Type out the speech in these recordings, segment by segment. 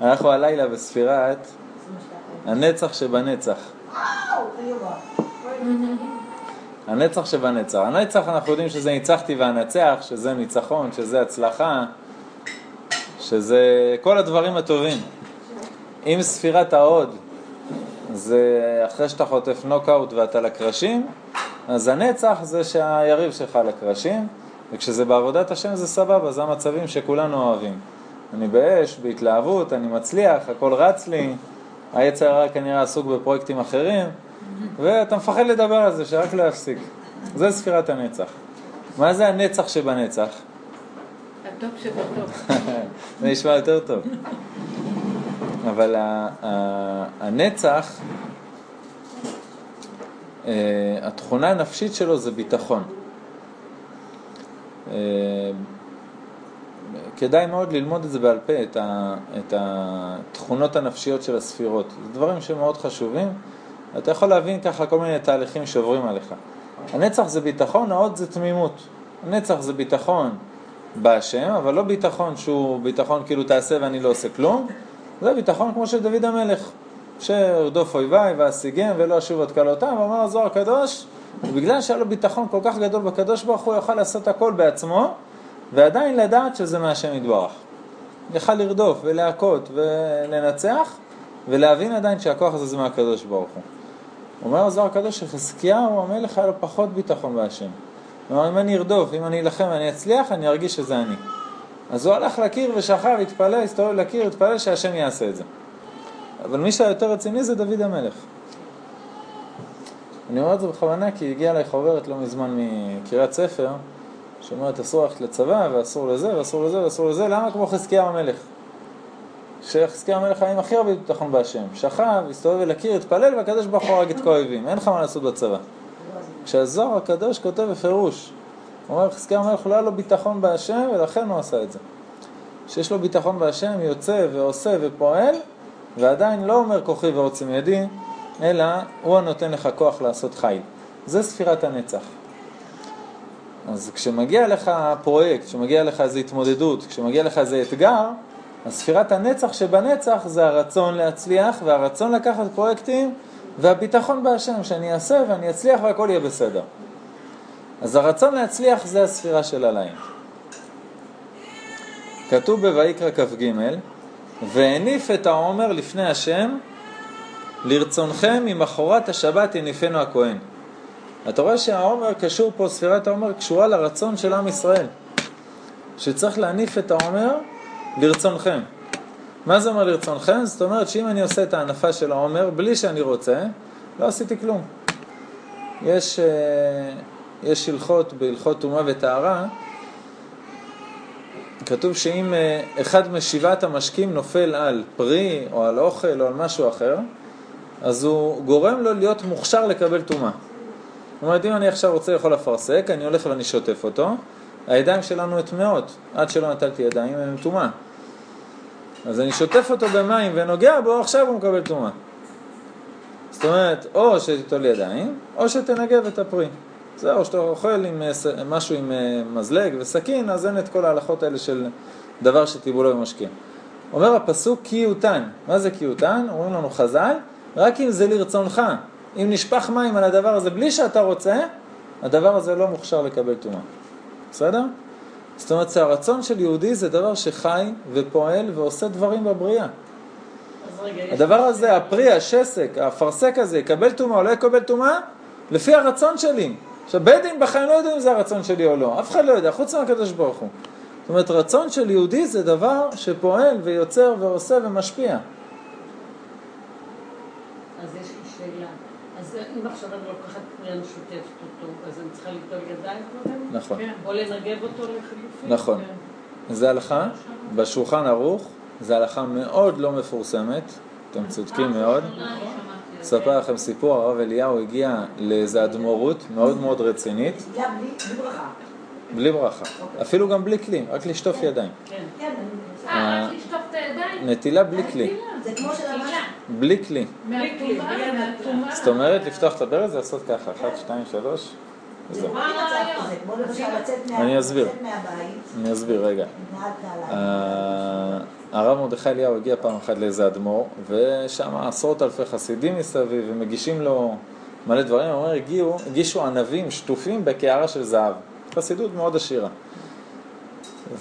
אנחנו הלילה בספירת הנצח שבנצח. הנצח שבנצח. הנצח אנחנו יודעים שזה ניצחתי ואנצח, שזה ניצחון, שזה הצלחה, שזה כל הדברים הטובים. אם ספירת ההוד זה אחרי שאתה חוטף נוקאוט ואתה לקרשים, אז הנצח זה שהיריב שלך לקרשים, וכשזה בעבודת השם זה סבבה, זה המצבים שכולנו אוהבים. אני באש, בהתלהבות, אני מצליח, הכל רץ לי, היצר הרע כנראה עסוק בפרויקטים אחרים, ואתה מפחד לדבר על זה, שרק לא יפסיק. זה ספירת הנצח. מה זה הנצח שבנצח? הטוב שבטוב. זה נשמע יותר טוב. אבל הנצח, אה, התכונה הנפשית שלו זה ביטחון. כדאי מאוד ללמוד את זה בעל פה, את, ה, את התכונות הנפשיות של הספירות. זה דברים שמאוד חשובים. אתה יכול להבין ככה כל מיני תהליכים שעוברים עליך. הנצח זה ביטחון, ההוד זה תמימות. הנצח זה ביטחון בהשם, אבל לא ביטחון שהוא ביטחון כאילו תעשה ואני לא עושה כלום. זה ביטחון כמו של דוד המלך, שארדוף אויביי ואשיגם ולא אשוב עוד כלותם, ואמר הזוהר הקדוש, ובגלל שהיה לו ביטחון כל כך גדול בקדוש ברוך הוא יוכל לעשות הכל בעצמו, ועדיין לדעת שזה מהשם יתברך. יכל לרדוף ולהכות ולנצח, ולהבין עדיין שהכוח הזה זה מהקדוש ברוך הוא. אומר הזוהר הקדוש שחזקיהו המלך היה לו פחות ביטחון בהשם. אמר אם אני ארדוף, אם אני אלחם ואני אצליח, אני ארגיש שזה אני. אז הוא הלך לקיר ושכב, התפלל, הסתובב לקיר, התפלל שהשם יעשה את זה. אבל מי שהיה יותר רציני זה דוד המלך. אני אומר את זה בכוונה כי הגיעה אליי חוברת לא מזמן מקריאת ספר, שאומרת אסור ללכת לצבא ואסור לזה ואסור לזה ואסור לזה, למה כמו חזקיהו המלך? שחזקיהו המלך היה עם הכי הרבה ביטחון בהשם, שכב, הסתובב אל הקיר, התפלל והקדוש ברוך הוא הרג את כל האויבים, אין לך מה לעשות בצבא. כשהזוהר הקדוש כותב בפירוש, הוא אומר חזקיהו המלך לא היה לו ביטחון בהשם ולכן הוא עשה את זה. שיש לו ביטחון בהשם, יוצא ועושה ופועל, ועדיין לא אומר כוחי ועוצם ידי, אלא הוא הנותן לך כוח לעשות חיל. זה ספירת הנצח. אז כשמגיע לך פרויקט, כשמגיע לך איזו התמודדות, כשמגיע לך איזה אתגר, אז ספירת הנצח שבנצח זה הרצון להצליח והרצון לקחת פרויקטים והביטחון בהשם שאני אעשה ואני אצליח והכל יהיה בסדר. אז הרצון להצליח זה הספירה של הליין. כתוב בויקרא כ"ג, והניף את העומר לפני השם, לרצונכם ממחרת השבת יניפנו הכהן. אתה רואה שהעומר קשור פה, ספירת העומר קשורה לרצון של עם ישראל. שצריך להניף את העומר לרצונכם. מה זה אומר לרצונכם? זאת אומרת שאם אני עושה את ההנפה של העומר בלי שאני רוצה, לא עשיתי כלום. יש, אה, יש הלכות בהלכות טומאה וטהרה, כתוב שאם אה, אחד משבעת המשקים נופל על פרי או על אוכל או על משהו אחר, אז הוא גורם לו להיות מוכשר לקבל טומאה. זאת אומרת, אם אני עכשיו רוצה לאכול אפרסק, אני הולך ואני שוטף אותו, הידיים שלנו טמאות, עד שלא נטלתי ידיים הן טומאה. אז אני שוטף אותו במים ונוגע בו, עכשיו הוא מקבל טומאה. זאת אומרת, או שתיטול ידיים, או שתנגב את הפרי. זהו, שאתה אוכל עם אה, משהו עם אה, מזלג וסכין, אז אין את כל ההלכות האלה של דבר שטיבולו במשקיע. אומר הפסוק כי יותן. מה זה כי יותן? אומרים לנו חז"ל, רק אם זה לרצונך. אם נשפך מים על הדבר הזה בלי שאתה רוצה, הדבר הזה לא מוכשר לקבל טומאה. בסדר? זאת אומרת שהרצון של יהודי זה דבר שחי ופועל ועושה דברים בבריאה. הדבר הזה, הפרי, השסק, האפרסק הזה, יקבל טומאה או לא יקבל טומאה, לפי הרצון שלי. עכשיו, בית דין בחיים לא יודעים אם זה הרצון שלי או לא, אף אחד לא יודע, חוץ מהקדוש ברוך הוא. זאת אומרת, רצון של יהודי זה דבר שפועל ויוצר ועושה ומשפיע. אז יש לי שאלה. אז אם עכשיו אני לוקחת אני שוטפת אותו, אז אני צריכה ליטול ידיים קודם? נכון. או לנגב אותו לחילופין? נכון. זה הלכה, בשולחן ערוך, זו הלכה מאוד לא מפורסמת, אתם צודקים מאוד. אספר לכם סיפור, הרב אליהו הגיע לאיזה אדמו"רות מאוד מאוד רצינית. בלי ברכה. בלי ברכה. אפילו גם בלי כלי, רק לשטוף ידיים. כן. אה, רק לשטוף את הידיים? נטילה בלי כלי. זה כמו של המנה. בלי כלי. זאת אומרת, לפתוח את הברז ולעשות ככה, אחת, שתיים, שלוש, וזהו. מה מצב כזה? כמו למשל לצאת מה- אני אסביר. אני אסביר רגע. אה, הרב מרדכי אליהו הגיע פעם אחת לאיזה אדמו"ר, ושם עשרות אלפי חסידים מסביב, ומגישים לו מלא דברים, הוא אומר, הגיעו, הגישו ענבים שטופים בקערה של זהב. חסידות מאוד עשירה.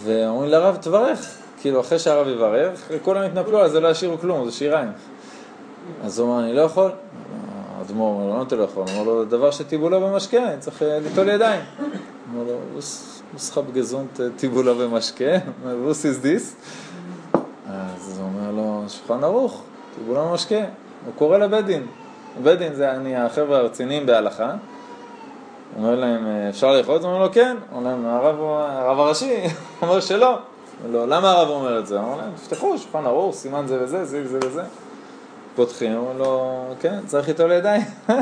ואומרים לרב, תברך. כאילו, אחרי שהרב יברך, כולם יתנפלו על זה, לא ישאירו כלום, זה שיריים. אז הוא אומר, אני לא יכול. האדמו"ר אומר לו, לא, אתה לא יכול. הוא אומר לו, דבר שטיבולו במשקה, אני צריך אה, ליטול ידיים. הוא אומר לו, אוסחב גזונט טיבולו במשקה, ווס איז דיס. אז הוא אומר לו, שולחן ערוך, טיבולו במשקה. הוא קורא לבית דין. בית דין זה אני החבר'ה הרציניים בהלכה. הוא אומר להם, אפשר לאכול את זה? הוא אומר לו, כן. הוא אומר להם, הרב, הראשי אומר שלא. לו, למה הרב אומר את זה? אומר להם, תפתחו, שולחן ערוך, סימן זה וזה, זה וזה. פותחים, אומר לו, כן, צריך איתו לידיים.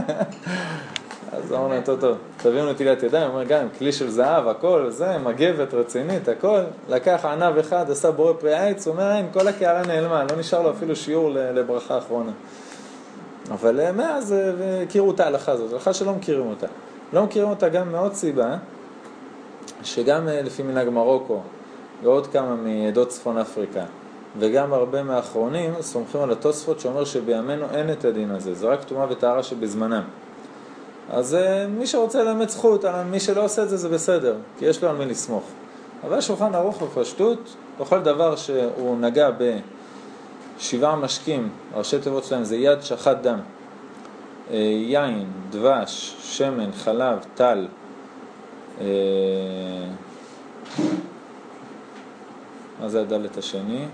אז אומר להם, טוב, טוב, תביאו נטילת ידיים, אומר, גם כלי של זהב, הכל, זה, מגבת רצינית, הכל. לקח ענב אחד, עשה בורא פרי עץ, הוא אומר, אין, כל הקערה נעלמה, לא נשאר לו אפילו שיעור לברכה אחרונה. אבל מאז הכירו את ההלכה הזאת, הלכה שלא מכירים אותה. לא מכירים אותה גם מעוד סיבה, שגם לפי מנהג מרוקו ועוד כמה מעדות צפון אפריקה, וגם הרבה מהאחרונים סומכים על התוספות שאומר שבימינו אין את הדין הזה, זה רק טומאה וטהרה שבזמנם. אז מי שרוצה ללמד זכות, מי שלא עושה את זה זה בסדר, כי יש לו על מי לסמוך. אבל שולחן ערוך בפשטות, בכל דבר שהוא נגע בשבעה משקים, ראשי תיבות שלהם זה יד שחט דם, יין, דבש, שמן, חלב, טל, מה זה הדלת השני?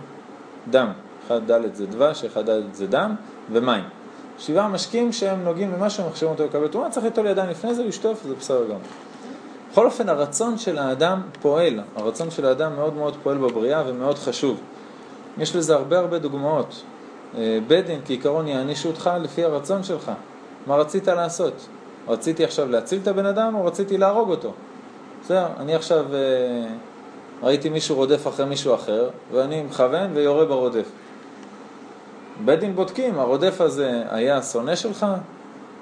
דם, אחד דלת זה דבש, אחד דלת זה דם ומים. שבעה משקים שהם נוגעים במשהו, מחשבים אותו לקבל תרומה, צריך ליטול ידיים לפני זה, לשטוף, זה בסדר גם. בכל אופן, הרצון של האדם פועל, הרצון של האדם מאוד מאוד פועל בבריאה ומאוד חשוב. יש לזה הרבה הרבה דוגמאות. בית דין כעיקרון יענישו אותך לפי הרצון שלך. מה רצית לעשות? רציתי עכשיו להציל את הבן אדם או רציתי להרוג אותו? בסדר, אני עכשיו ראיתי מישהו רודף אחרי מישהו אחר ואני מכוון ויורה ברודף. בית דין בודקים, הרודף הזה היה שונא שלך?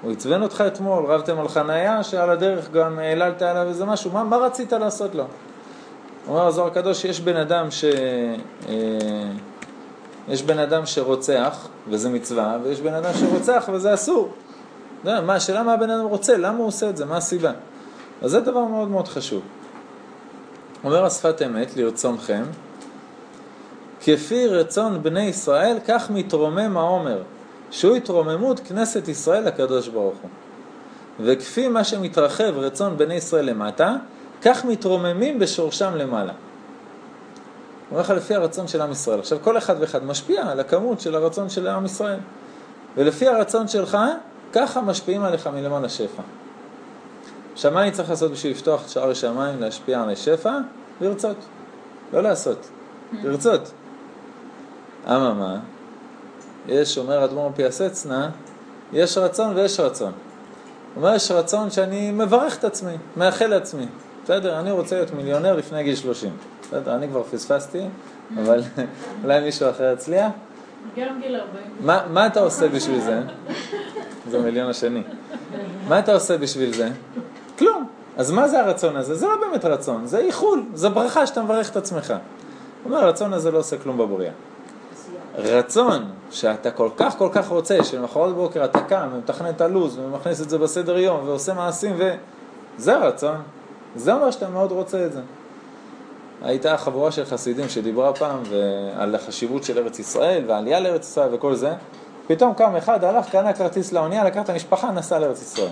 הוא עצבן אותך אתמול, רבתם על חניה שעל הדרך גם העללת עליו איזה משהו, מה, מה רצית לעשות לו? אומר הזוהר הקדוש שיש בן אדם ש... יש בן אדם שרוצח, וזה מצווה, ויש בן אדם שרוצח וזה אסור. לא, מה, השאלה מה הבן אדם רוצה, למה הוא עושה את זה, מה הסיבה? אז זה דבר מאוד מאוד חשוב. אומר השפת אמת, לרצונכם, כפי רצון בני ישראל, כך מתרומם העומר, שהוא התרוממות כנסת ישראל לקדוש ברוך הוא. וכפי מה שמתרחב רצון בני ישראל למטה, כך מתרוממים בשורשם למעלה. הוא אומר לך לפי הרצון של עם ישראל. עכשיו כל אחד ואחד משפיע על הכמות של הרצון של עם ישראל. ולפי הרצון שלך, ככה משפיעים עליך מלמעלה שפע. עכשיו מה אני צריך לעשות בשביל לפתוח את שער השמיים, להשפיע על השפע? לרצות. לא לעשות, לרצות. אממה, יש, אומר אדמו"ר פיאסצנה, יש רצון ויש רצון. הוא אומר, יש רצון שאני מברך את עצמי, מאחל לעצמי. בסדר, אני רוצה להיות מיליונר לפני גיל 30. בסדר, אני כבר פספסתי, אבל אולי מישהו אחר יצליח. גם גיל 40. מה, מה אתה עושה בשביל זה? זה המיליון השני. מה אתה עושה בשביל זה? כלום. אז מה זה הרצון הזה? זה לא באמת רצון, זה איחול, זה ברכה שאתה מברך את עצמך. הוא אומר, הרצון הזה לא עושה כלום בבריאה. רצון שאתה כל כך כל כך רוצה, שלמחרת בוקר אתה קם ומתכנן את הלו"ז ומכניס את זה בסדר יום ועושה מעשים וזה הרצון. זה אומר שאתה מאוד רוצה את זה. הייתה חבורה של חסידים שדיברה פעם על החשיבות של ארץ ישראל והעלייה לארץ ישראל וכל זה. פתאום קם אחד, הלך, קנה כרטיס לאונייה, לקח את המשפחה, נסע לארץ ישראל.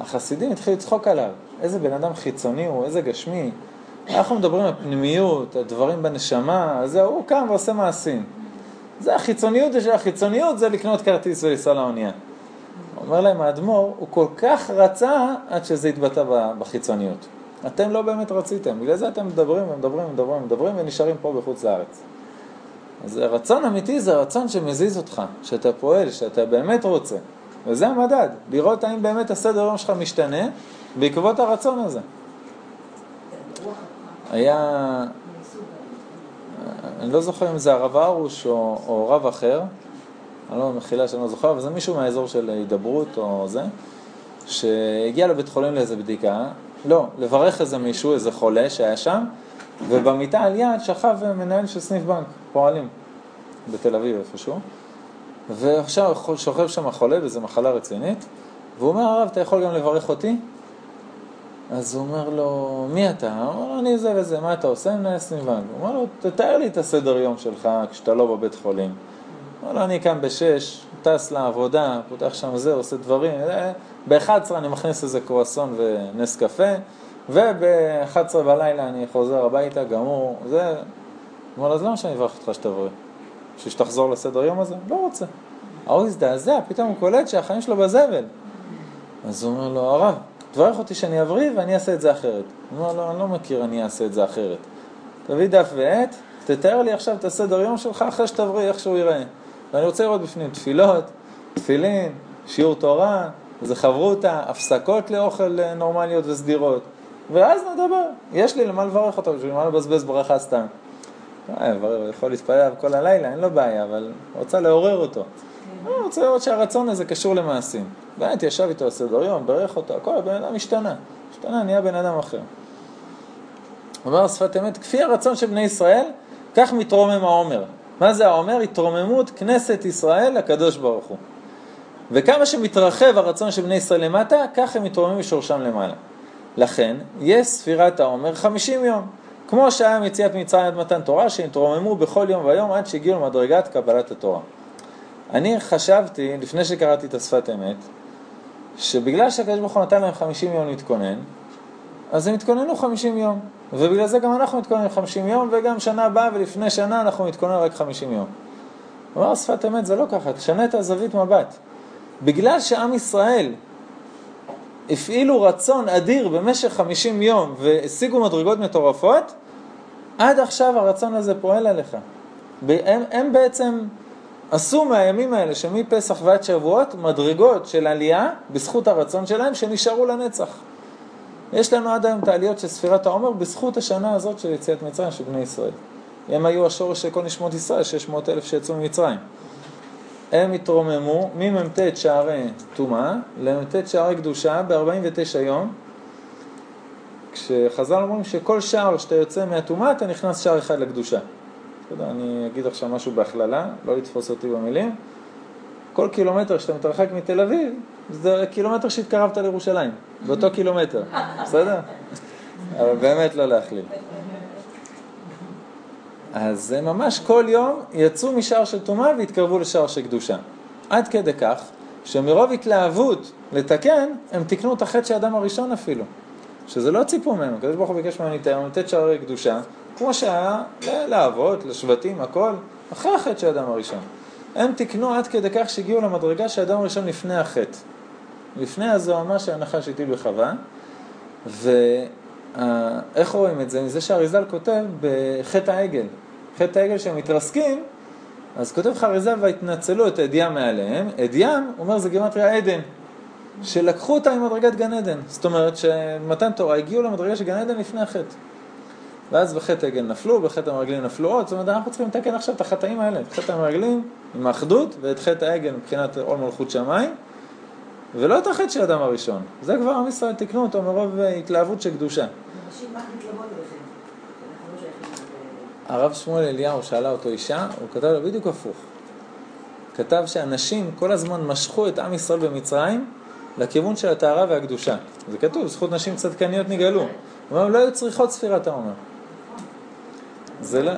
החסידים התחילו לצחוק עליו, איזה בן אדם חיצוני הוא, איזה גשמי. אנחנו מדברים על פנימיות, הדברים בנשמה, זה הוא קם ועושה מעשים. זה החיצוניות של החיצוניות, זה לקנות כרטיס ולנסוע לאונייה. אומר להם האדמו"ר, הוא כל כך רצה עד שזה התבטא בחיצוניות. אתם לא באמת רציתם, בגלל זה אתם מדברים ומדברים ומדברים ומדברים ונשארים פה בחוץ לארץ. אז רצון אמיתי זה רצון שמזיז אותך, שאתה פועל, שאתה באמת רוצה. וזה המדד, לראות האם באמת הסדר יום שלך משתנה בעקבות הרצון הזה. היה, אני לא זוכר אם זה הרב ארוש או, או רב אחר, אני לא מחילה שאני לא זוכר, אבל זה מישהו מהאזור של הידברות או זה, שהגיע לבית חולים לאיזה בדיקה, לא, לברך איזה מישהו, איזה חולה שהיה שם, ובמיטה על יד שכב מנהל של סניף בנק, פועלים, בתל אביב איפשהו, ועכשיו שוכב שם חולה וזו מחלה רצינית, והוא אומר, הרב, אתה יכול גם לברך אותי? אז הוא אומר לו, מי אתה? הוא אומר לו, אני זה וזה, מה אתה עושה? מנהל בנק. הוא אומר לו, תתאר לי את הסדר יום שלך כשאתה לא בבית חולים. הוא אומר לו, אני קם בשש, טס לעבודה, פותח שם זה, עושה דברים, ב-11 אני מכניס איזה קרואסון ונס קפה, וב-11 בלילה אני חוזר הביתה, גמור, זה... הוא אומר לו, אז למה שאני אברך אותך שתבריא? בשביל שתחזור לסדר יום הזה? לא רוצה. ההוא הזדעזע, פתאום הוא קולט שהחיים שלו בזבל. אז הוא אומר לו, הרב, תברך אותי שאני אבריא ואני אעשה את זה אחרת. הוא אומר לו, אני לא מכיר, אני אעשה את זה אחרת. תביא דף ועט, תתאר לי עכשיו את הסדר יום שלך אחרי שתבריא, איך שהוא ייראה. ואני רוצה לראות בפנים תפילות, תפילין, שיעור תורה, איזה חברותה, הפסקות לאוכל נורמליות וסדירות. ואז נדבר. יש לי למה לברך אותו, בשביל מה לבזבז ברכה סתם. אה, הוא יכול להתפלל כל הלילה, אין לו בעיה, אבל רוצה לעורר אותו. הוא רוצה לראות שהרצון הזה קשור למעשים. באמת, ישב איתו סדר יום, ברך אותו, הכל, הבן אדם השתנה. השתנה, נהיה בן אדם אחר. אומר שפת אמת, כפי הרצון של בני ישראל, כך מתרומם העומר. מה זה העומר? התרוממות כנסת ישראל לקדוש ברוך הוא. וכמה שמתרחב הרצון של בני ישראל למטה, כך הם מתרוממים משורשם למעלה. לכן, יש ספירת העומר 50 יום. כמו שהיה מציאת מצרים עד מתן תורה, שהתרוממו בכל יום ויום עד שהגיעו למדרגת קבלת התורה. אני חשבתי, לפני שקראתי את השפת אמת, שבגלל שהקדוש ברוך הוא נתן להם 50 יום להתכונן, אז הם התכוננו 50 יום. ובגלל זה גם אנחנו מתכוננים 50 יום, וגם שנה הבאה ולפני שנה אנחנו מתכוננים רק 50 יום. אמר שפת אמת זה לא ככה, תשנה את הזווית מבט. בגלל שעם ישראל הפעילו רצון אדיר במשך 50 יום והשיגו מדרגות מטורפות, עד עכשיו הרצון הזה פועל עליך. הם, הם בעצם עשו מהימים האלה שמפסח ועד שבועות מדרגות של עלייה בזכות הרצון שלהם שנשארו לנצח. יש לנו עד היום את העליות של ספירת העומר בזכות השנה הזאת של יציאת מצרים של בני ישראל. הם היו השורש של כל נשמות ישראל, 600 אלף שיצאו ממצרים. הם התרוממו ממ"ט שערי טומאה למ"ט שערי קדושה ב-49 יום, כשחז"ל אומרים שכל שער שאתה יוצא מהטומאה אתה נכנס שער אחד לקדושה. אתה יודע, אני אגיד עכשיו משהו בהכללה, לא לתפוס אותי במילים. כל קילומטר שאתה מתרחק מתל אביב, זה קילומטר שהתקרבת לירושלים, באותו קילומטר, בסדר? אבל באמת לא להכליל. אז זה ממש כל יום יצאו משער של טומאה והתקרבו לשער של קדושה. עד כדי כך שמרוב התלהבות לתקן, הם תיקנו את החטא של האדם הראשון אפילו. שזה לא ציפו מהם, הקדוש ברוך הוא ביקש מהם להתאר, לתת שערי קדושה, כמו שהיה לאבות, לשבטים, הכל, אחרי החטא של האדם הראשון. הם תיקנו עד כדי כך שהגיעו למדרגה של האדם הראשון לפני החטא. לפני הזוהמה של הנחש הטיל בחווה, ואיך רואים את זה? מזה שהאריזל כותב בחטא העגל. חטא העגל שהם מתרסקים, אז כותב אריזל והתנצלו את אדיאם מעליהם. הוא אומר, זה גימטריה עדן. שלקחו אותה ממדרגת גן עדן. זאת אומרת שמתן תורה הגיעו למדרגה של גן עדן לפני החטא. ואז בחטא העגל נפלו, בחטא המרגלים נפלו עוד, זאת אומרת אנחנו צריכים לתקן עכשיו את החטאים האלה, את חטא המרגלים עם האחדות ואת חטא העגל מבחינת עול מלכות שמיים, ולא את החטא של האדם הראשון. זה כבר עם ישראל תיקנו אותו מרוב התלהבות של קדושה. הרב שמואל אליהו שאלה אותו אישה, הוא כתב לו בדיוק הפוך. כתב שאנשים כל הזמן משכו את עם ישראל במצרים לכיוון של הטהרה והקדושה. זה כתוב, זכות נשים צדקניות נגאלו. הוא אומר, לא היו צריכות ספירת העומר. זה לא,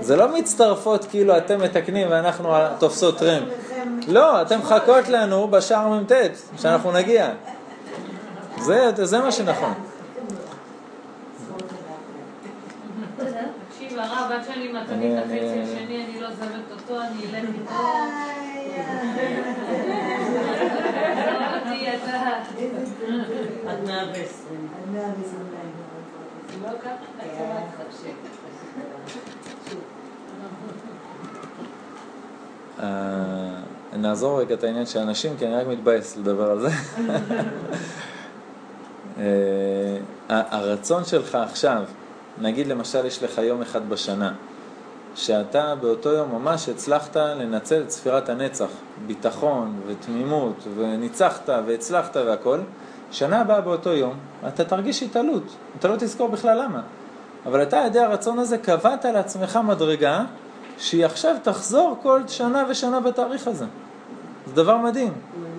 זה לא מצטרפות כאילו אתם מתקנים ואנחנו תופסות טרמפ. לא, אתם מחכות לנו בשער מ"ט, שאנחנו נגיע. זה, זה מה שנכון. הרב, עד שאני מצאתי את החצי השני, אני לא עוזבת אותו, אני אלך איתו. עד. לא ככה, נעזור רגע את העניין של אנשים, כי אני רק מתבאס לדבר על זה. הרצון שלך עכשיו, נגיד למשל יש לך יום אחד בשנה, שאתה באותו יום ממש הצלחת לנצל את ספירת הנצח, ביטחון ותמימות, וניצחת והצלחת והכל, שנה הבאה באותו יום אתה תרגיש התעלות, אתה לא תזכור בכלל למה. אבל אתה על ידי הרצון הזה קבעת לעצמך מדרגה שהיא עכשיו תחזור כל שנה ושנה בתאריך הזה. זה דבר מדהים.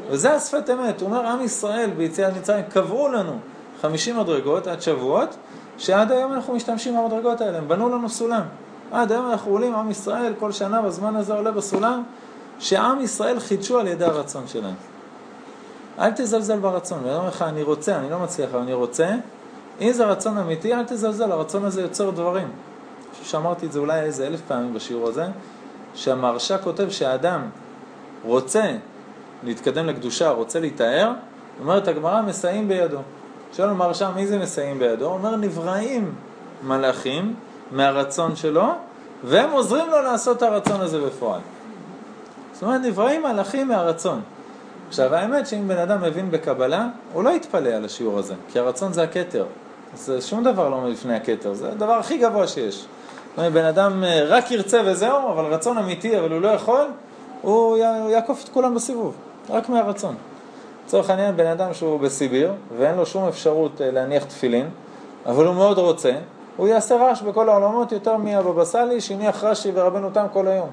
וזה השפת אמת. הוא אומר, עם ישראל ביציאת מצרים קבעו לנו 50 מדרגות עד שבועות, שעד היום אנחנו משתמשים במדרגות האלה, הם בנו לנו סולם. עד היום אנחנו עולים, עם ישראל, כל שנה בזמן הזה עולה בסולם, שעם ישראל חידשו על ידי הרצון שלהם. אל תזלזל ברצון, ואני אומר לך, אני רוצה, אני לא מצליח, אבל אני רוצה. אם זה רצון אמיתי, אל תזלזל, הרצון הזה יוצר דברים. אני שאמרתי את זה אולי איזה אלף פעמים בשיעור הזה, שהמהרש"א כותב שהאדם רוצה להתקדם לקדושה, רוצה להיטהר, אומרת הגמרא, מסייעים בידו. שואל המהרש"א, מי זה מסייעים בידו? הוא אומר, נבראים מלאכים מהרצון שלו, והם עוזרים לו לעשות את הרצון הזה בפועל. זאת אומרת, נבראים מלאכים מהרצון. עכשיו, האמת שאם בן אדם מבין בקבלה, הוא לא יתפלא על השיעור הזה, כי הרצון זה הכתר. אז שום דבר לא עומד לפני הכתר, זה הדבר הכי גבוה שיש. זאת אומרת, בן אדם אה, רק ירצה וזהו, אבל רצון אמיתי, אבל הוא לא יכול, הוא יעקוף את כולם בסיבוב, רק מהרצון. לצורך העניין, בן אדם שהוא בסיביר, ואין לו שום אפשרות אה, להניח תפילין, אבל הוא מאוד רוצה, הוא יעשה רעש בכל העולמות יותר מהבבא סאלי שהניח רש"י ורבנו תם כל היום.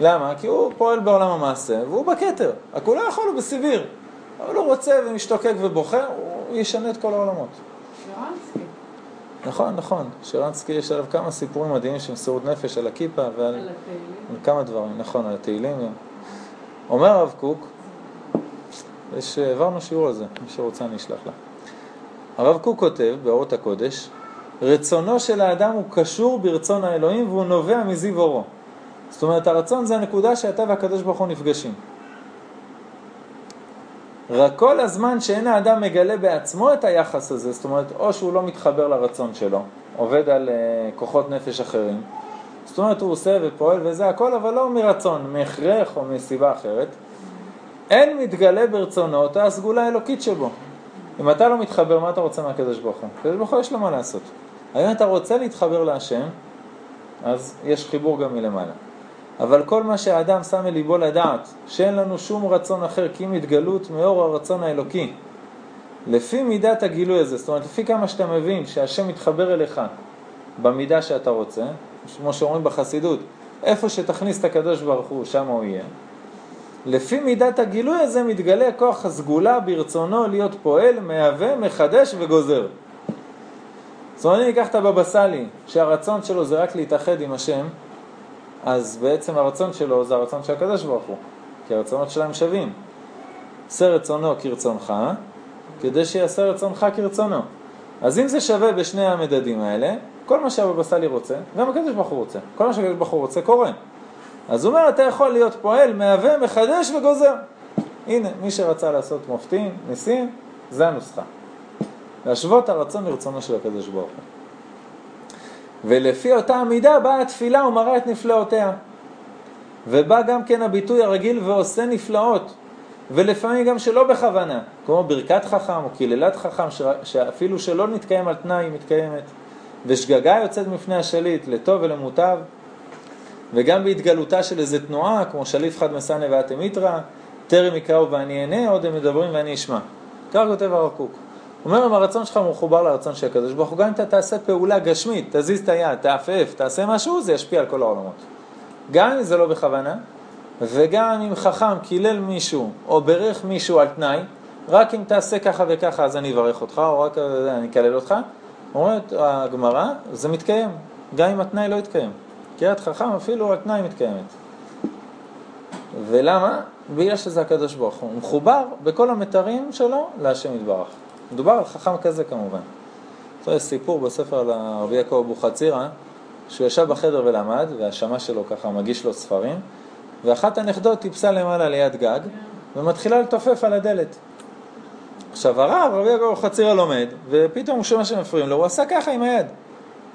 למה? כי הוא פועל בעולם המעשה, והוא בכתר. רק הוא לא יכול, הוא בסיביר. אבל הוא רוצה ומשתוקק ובוחר, הוא ישנה את כל העולמות. שרנסקי. נכון, נכון. שרנסקי יש עליו כמה סיפורים מדהימים של מסירות נפש על הכיפה ועל על כמה דברים, נכון, על התהילים. גם. אומר הרב קוק, יש, העברנו שיעור על זה, מי שרוצה אני אשלח לה. הרב קוק כותב באורות הקודש, רצונו של האדם הוא קשור ברצון האלוהים והוא נובע מזיו אורו. זאת אומרת, הרצון זה הנקודה שאתה והקדוש ברוך הוא נפגשים. רק כל הזמן שאין האדם מגלה בעצמו את היחס הזה, זאת אומרת, או שהוא לא מתחבר לרצון שלו, עובד על uh, כוחות נפש אחרים, זאת אומרת, הוא עושה ופועל וזה הכל, אבל לא מרצון, מהכרח או מסיבה אחרת, אין מתגלה ברצונו אותה הסגולה האלוקית שבו. אם אתה לא מתחבר, מה אתה רוצה מהקדוש ברוך הוא? הקדוש ברוך הוא יש לו מה לעשות. האם אתה רוצה להתחבר להשם, אז יש חיבור גם מלמעלה. אבל כל מה שהאדם שם אל ליבו לדעת, שאין לנו שום רצון אחר כי אם התגלות מאור הרצון האלוקי, לפי מידת הגילוי הזה, זאת אומרת, לפי כמה שאתה מבין שהשם מתחבר אליך במידה שאתה רוצה, כמו שאומרים בחסידות, איפה שתכניס את הקדוש ברוך הוא, שם הוא יהיה. לפי מידת הגילוי הזה מתגלה כוח הסגולה ברצונו להיות פועל, מהווה, מחדש וגוזר. זאת אומרת, אני אקח את הבבא סאלי, שהרצון שלו זה רק להתאחד עם השם, אז בעצם הרצון שלו זה הרצון של הקדוש ברוך הוא, כי הרצונות שלהם שווים. עשה רצונו כרצונך, כדי שיעשה רצונך כרצונו. אז אם זה שווה בשני המדדים האלה, כל מה שהבבא סאלי רוצה, גם הקדוש ברוך הוא רוצה. כל מה שהקדוש ברוך הוא רוצה קורה. אז הוא אומר, אתה יכול להיות פועל, מהווה, מחדש וגוזר. הנה, מי שרצה לעשות מופתים, ניסים, זה הנוסחה. להשוות הרצון לרצונו של הקדוש ברוך הוא. ולפי אותה המידה באה התפילה ומראה את נפלאותיה. ובא גם כן הביטוי הרגיל ועושה נפלאות, ולפעמים גם שלא בכוונה, כמו ברכת חכם או קללת חכם, ש... שאפילו שלא נתקיים על תנאי היא מתקיימת, ושגגה יוצאת מפני השליט לטוב ולמוטב, וגם בהתגלותה של איזה תנועה, כמו שליף חד מסנה ואתם איתרא, טרם יקראו ואני אענה, עוד הם מדברים ואני אשמע. כך כותב הרב קוק. אומר אם הרצון שלך מחובר לרצון של הקדוש ברוך הוא, גם אם אתה תעשה פעולה גשמית, תזיז את היד, תעפף, תעשה משהו, זה ישפיע על כל העולמות. גם אם זה לא בכוונה, וגם אם חכם קילל מישהו או ברך מישהו על תנאי, רק אם תעשה ככה וככה אז אני אברך אותך, או רק אני אקלל אותך, אומרת הגמרא, זה מתקיים, גם אם התנאי לא יתקיים. קריאת חכם אפילו על תנאי מתקיימת. ולמה? בגלל שזה הקדוש ברוך הוא. הוא מחובר בכל המתרים שלו להשם יתברך. מדובר על חכם כזה כמובן. יש סיפור בספר על רבי יעקב אבוחצירא, שהוא ישב בחדר ולמד, והשמש שלו ככה מגיש לו ספרים, ואחת הנכדות טיפסה למעלה ליד גג, ומתחילה לתופף על הדלת. עכשיו הרב, רבי יעקב אבוחצירא לומד, ופתאום הוא שומע שמפריעים לו, הוא עשה ככה עם היד.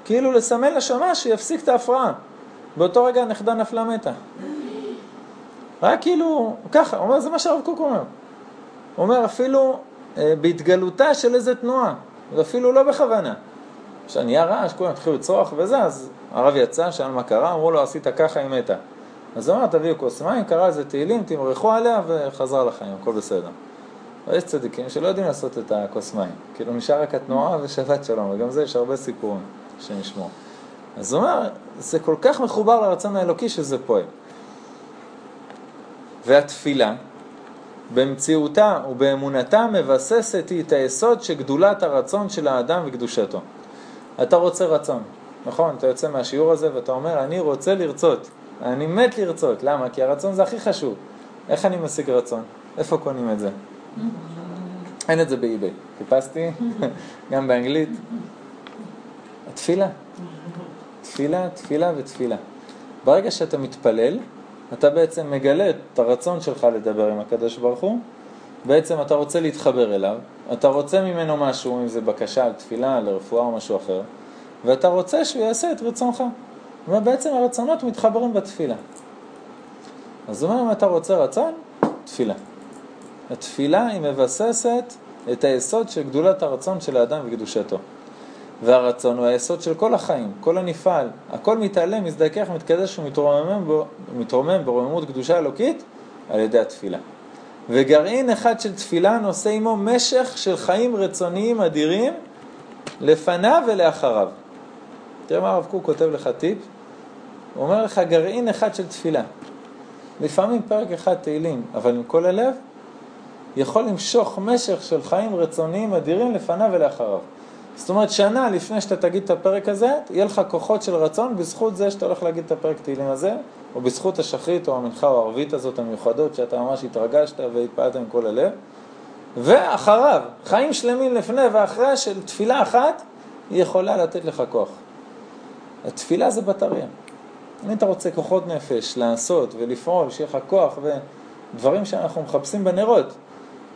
כאילו לסמן לשמש שיפסיק את ההפרעה. באותו רגע הנכדה נפלה מתה. רק כאילו, ככה, אומר, זה מה שהרב קוק אומר. הוא אומר, אפילו אה, בהתגלותה של איזה תנועה, ואפילו לא בכוונה. כשנהיה רעש, כולם התחילו לצרוח וזה, אז הרב יצא, שאל מה קרה, אמרו לו, עשית ככה, היא מתה. אז הוא אמר, תביאו כוס מים, קרא לזה תהילים, תמרחו עליה וחזרה לחיים, הכל בסדר. אבל יש צדיקים שלא יודעים לעשות את הכוס מים. כאילו נשאר רק התנועה ושבת שלום, וגם זה יש הרבה סיפורים. השם ישמור. אז הוא אומר, זה כל כך מחובר לרצון האלוקי שזה פועל. והתפילה, במציאותה ובאמונתה מבססת היא את היסוד שגדולת הרצון של האדם וקדושתו. אתה רוצה רצון, נכון? אתה יוצא מהשיעור הזה ואתה אומר, אני רוצה לרצות, אני מת לרצות. למה? כי הרצון זה הכי חשוב. איך אני משיג רצון? איפה קונים את זה? אין את זה באיביי. חיפשתי, גם באנגלית. התפילה. תפילה, תפילה ותפילה. ברגע שאתה מתפלל, אתה בעצם מגלה את הרצון שלך לדבר עם הקדוש ברוך הוא, בעצם אתה רוצה להתחבר אליו, אתה רוצה ממנו משהו, אם זה בקשה על תפילה, על רפואה או משהו אחר, ואתה רוצה שהוא יעשה את רצונך. ובעצם הרצונות מתחברים בתפילה. אז הוא אומר, אם אתה רוצה רצון, תפילה. התפילה היא מבססת את היסוד של גדולת הרצון של האדם וקדושתו. והרצון הוא היסוד של כל החיים, כל הנפעל. הכל מתעלה, מזדכך, מתקדש ומתרומם בו, ברוממות קדושה אלוקית על ידי התפילה. וגרעין אחד של תפילה נושא עמו משך של חיים רצוניים אדירים לפניו ולאחריו. תראה מה הרב קוק כותב לך טיפ, הוא אומר לך גרעין אחד של תפילה. לפעמים פרק אחד תהילים, אבל עם כל הלב, יכול למשוך משך של חיים רצוניים אדירים לפניו ולאחריו. זאת אומרת, שנה לפני שאתה תגיד את הפרק הזה, יהיה לך כוחות של רצון בזכות זה שאתה הולך להגיד את הפרק תהילים הזה, או בזכות השחרית או המנחה או הערבית הזאת המיוחדות, שאתה ממש התרגשת והתפעלת עם כל הלב. ואחריו, חיים שלמים לפני ואחרי של תפילה אחת, היא יכולה לתת לך כוח. התפילה זה בטריה. אם אתה רוצה כוחות נפש, לעשות ולפעול, שיהיה לך כוח ודברים שאנחנו מחפשים בנרות.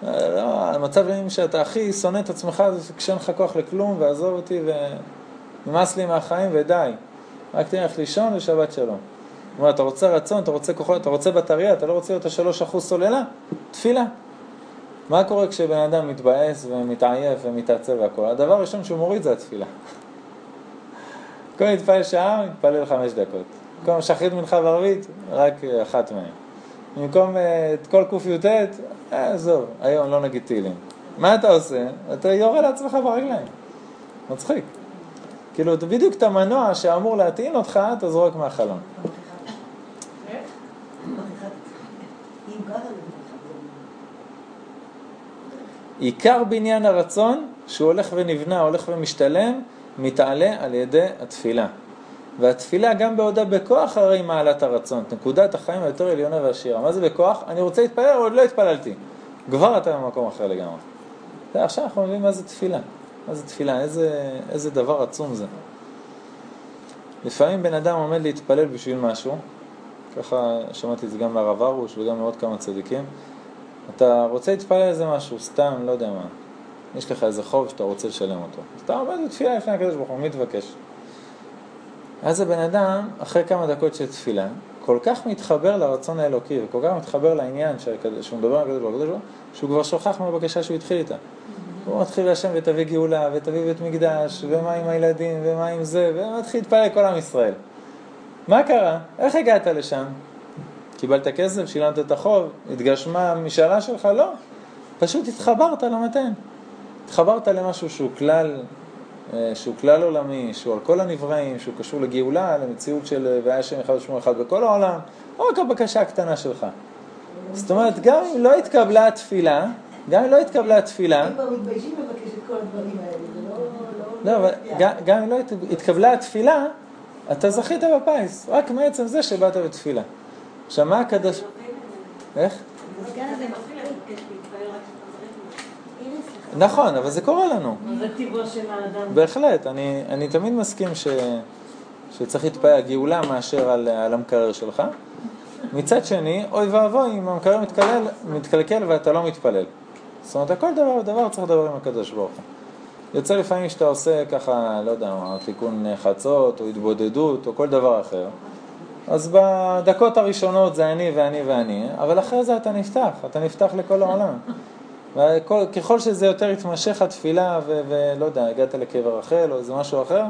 לא, המצב שאתה הכי שונא את עצמך זה כשאין לך כוח לכלום ועזוב אותי ונמאס לי מהחיים ודי. רק תלך לישון ושבת שלום. כלומר, אתה רוצה רצון, אתה רוצה כוחות, אתה רוצה בטריה, אתה לא רוצה להיות השלוש אחוז סוללה? תפילה. מה קורה כשבן אדם מתבאס ומתעייף ומתעצב והכל? הדבר הראשון שהוא מוריד זה התפילה. במקום להתפלל שעה, מתפלל חמש דקות. במקום שחרית מנחה וערבית, רק אחת מהן. במקום אה, את כל קי"ט, אה, עזוב, היום לא נגיד תהילים. מה אתה עושה? אתה יורה לעצמך ברגליים. מצחיק. כאילו, בדיוק את המנוע שאמור להטעין אותך, אתה זורק מהחלון. עיקר בניין הרצון, שהוא הולך ונבנה, הולך ומשתלם, מתעלה על ידי התפילה. והתפילה גם בעודה בכוח הרי מעלת הרצון, נקודת החיים היותר עליונה ועשירה. מה זה בכוח? אני רוצה להתפלל, עוד לא התפללתי. כבר אתה במקום אחר לגמרי. עכשיו אנחנו מבינים מה זה תפילה. מה זה תפילה, איזה, איזה דבר עצום זה. לפעמים בן אדם עומד להתפלל בשביל משהו, ככה שמעתי את זה גם מהרב ארוש וגם מעוד כמה צדיקים. אתה רוצה להתפלל איזה משהו, סתם, לא יודע מה. יש לך איזה חוב שאתה רוצה לשלם אותו. אז אתה עומד בתפילה לפני הקדוש ברוך הוא, מתבקש. אז הבן אדם, אחרי כמה דקות של תפילה, כל כך מתחבר לרצון האלוקי וכל כך מתחבר לעניין שהוא מדבר על הקדוש ברוך הוא, שהוא כבר שוכח מהבקשה שהוא התחיל איתה. הוא מתחיל להשם ותביא גאולה ותביא בית מקדש ומה עם הילדים ומה עם זה ומתחיל להתפלל כל עם ישראל. מה קרה? איך הגעת לשם? קיבלת כסף? שילמת את החוב? התגשמה המשאלה שלך? לא. פשוט התחברת למתן. התחברת למשהו שהוא כלל, שהוא כלל עולמי, שהוא על כל הנבראים, שהוא קשור לגאולה, למציאות של אה, והיה שם אחד ושמו אחד בכל העולם, לא רק הבקשה הקטנה שלך. זאת אומרת, גם אם לא התקבלה התפילה, גם אם לא התקבלה התפילה... הם כבר מתביישים לבקש את כל הדברים האלה, זה לא... לא, אבל גם אם לא התקבלה התפילה, אתה זכית בפיס, רק מעצם זה שבאת בתפילה. עכשיו, מה הקדוש... איך? נכון, אבל זה קורה לנו. זה טבעו של האדם. בהחלט, אני, אני תמיד מסכים ש, שצריך להתפעל גאולה מאשר על, על המקרר שלך. מצד שני, אוי ואבוי אם המקרר מתקלל, מתקלקל ואתה לא מתפלל. זאת אומרת, כל דבר ודבר צריך לדבר עם הקדוש ברוך הוא. יוצא לפעמים שאתה עושה ככה, לא יודע מה, תיקון חצות או התבודדות או כל דבר אחר. אז בדקות הראשונות זה אני ואני ואני, אבל אחרי זה אתה נפתח, אתה נפתח לכל העולם. וככל שזה יותר יתמשך התפילה ולא יודע, הגעת לקבר רחל או איזה משהו אחר,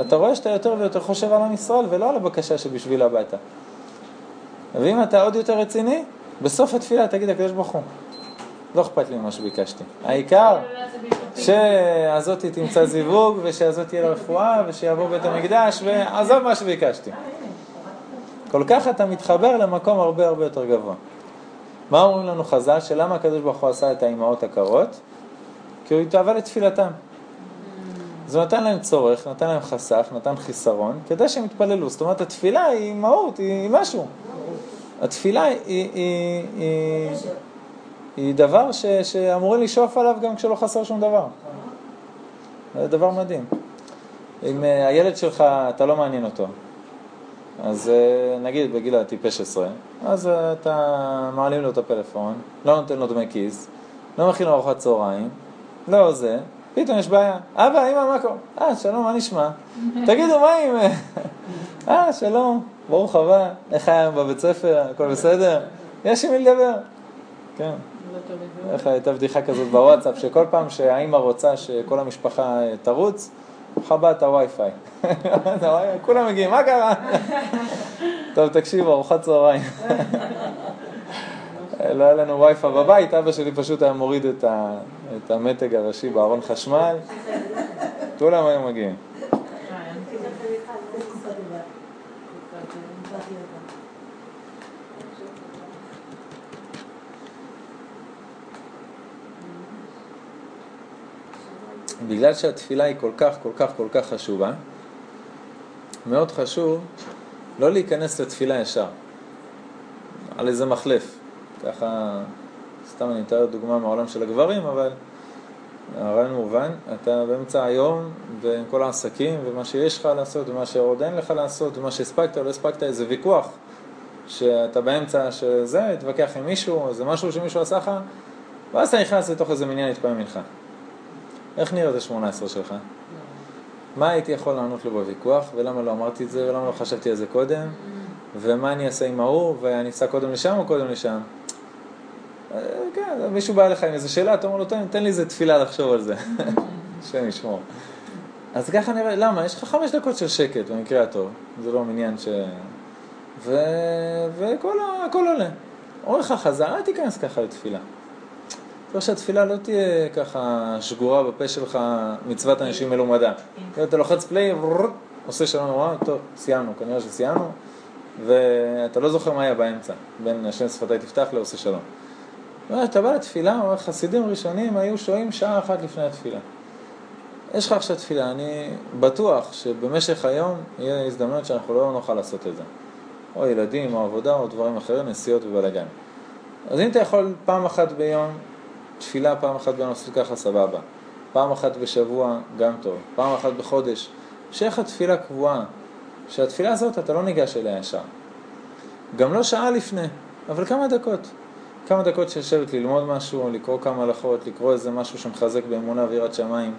אתה רואה שאתה יותר ויותר חושב על עם ישראל ולא על הבקשה שבשבילה באת. ואם אתה עוד יותר רציני, בסוף התפילה תגיד הקדוש ברוך הוא, לא אכפת לי ממה שביקשתי. העיקר... לא, שהזאתי תמצא זיווג, ושהזאת תהיה רפואה, ושיבוא בית המקדש, ועזוב מה שביקשתי. כל כך אתה מתחבר למקום הרבה הרבה יותר גבוה. מה אומרים לנו חז"ל? שלמה הקדוש ברוך הוא עשה את האימהות הקרות? כי הוא התאהבה לתפילתם. הוא נתן להם צורך, נתן להם חסך, נתן חיסרון, כדי שהם יתפללו. זאת אומרת, התפילה היא מהות, היא משהו. התפילה היא, דבר שאמורים לשאוף עליו גם כשלא חסר שום דבר. זה דבר מדהים. אם אה, הילד שלך, אתה לא מעניין אותו, אז אה, נגיד בגיל הטיפש עשרה, אז אה, אתה מעלים לו את הפלאפון, לא נותן לו דמי כיס, לא מכין לו ארוחת צהריים, לא זה, פתאום יש בעיה. אבא, אמא, מה קורה? אה, שלום, מה נשמע? תגידו, מה עם... אה, שלום, ברוך הבא, איך היה היום בבית ספר, הכל בסדר? יש עם מי לדבר. כן. איך הייתה בדיחה כזאת בוואטסאפ, שכל פעם שהאימא רוצה שכל המשפחה אה, תרוץ, חבא את הווי-פיי. כולם מגיעים, מה קרה? טוב, תקשיבו, ארוחת צהריים. לא היה לנו וי-פיי בבית, אבא שלי פשוט היה מוריד את המתג הראשי בארון חשמל, כולם היו מגיעים. בגלל שהתפילה היא כל כך, כל כך, כל כך חשובה, מאוד חשוב לא להיכנס לתפילה ישר, על איזה מחלף. ככה, סתם אני אתאר דוגמה מהעולם של הגברים, אבל הרעיון מובן, אתה באמצע היום ועם כל העסקים ומה שיש לך לעשות ומה שעוד אין לך לעשות ומה שהספקת או לא הספקת, איזה ויכוח שאתה באמצע שזה, התווכח עם מישהו, איזה משהו שמישהו עשה לך, ואז אתה נכנס לתוך איזה מניין להתפעם מנחה. איך נראית ה-18 שלך? מה הייתי יכול לענות לו בוויכוח, ולמה לא אמרתי את זה, ולמה לא חשבתי על זה קודם, ומה אני אעשה עם ההוא, ואני אסע קודם לשם או קודם לשם? אה, כן, מישהו בא אליך עם איזו שאלה, אתה אומר לו, תן, לי איזה תפילה לחשוב על זה, השם ישמור. אז ככה נראה, למה? יש לך חמש דקות של שקט במקרה הטוב, זה לא מניין ש... ו... והכל עולה. אומר לך חזר, אל תיכנס ככה לתפילה. צריך שהתפילה לא תהיה ככה שגורה בפה שלך מצוות אנשים מלומדה. אתה לוחץ פליי, עושה שלום וואו, טוב, סיימנו, כנראה שסיימנו, ואתה לא זוכר מה היה באמצע, בין השם שפתיי תפתח לעושה שלום. אתה בא לתפילה, חסידים ראשונים היו שוהים שעה אחת לפני התפילה. יש לך עכשיו תפילה, אני בטוח שבמשך היום יהיה הזדמנות שאנחנו לא נוכל לעשות את זה. או ילדים, או עבודה, או דברים אחרים, נסיעות ובלאגן. אז אם אתה יכול פעם אחת ביום תפילה פעם אחת ביום לעשות ככה סבבה, פעם אחת בשבוע גם טוב, פעם אחת בחודש, שיהיה לך תפילה קבועה, שהתפילה הזאת אתה לא ניגש אליה ישר. גם לא שעה לפני, אבל כמה דקות. כמה דקות שיושבת ללמוד משהו, לקרוא כמה הלכות, לקרוא איזה משהו שמחזק באמונה ויראת שמיים,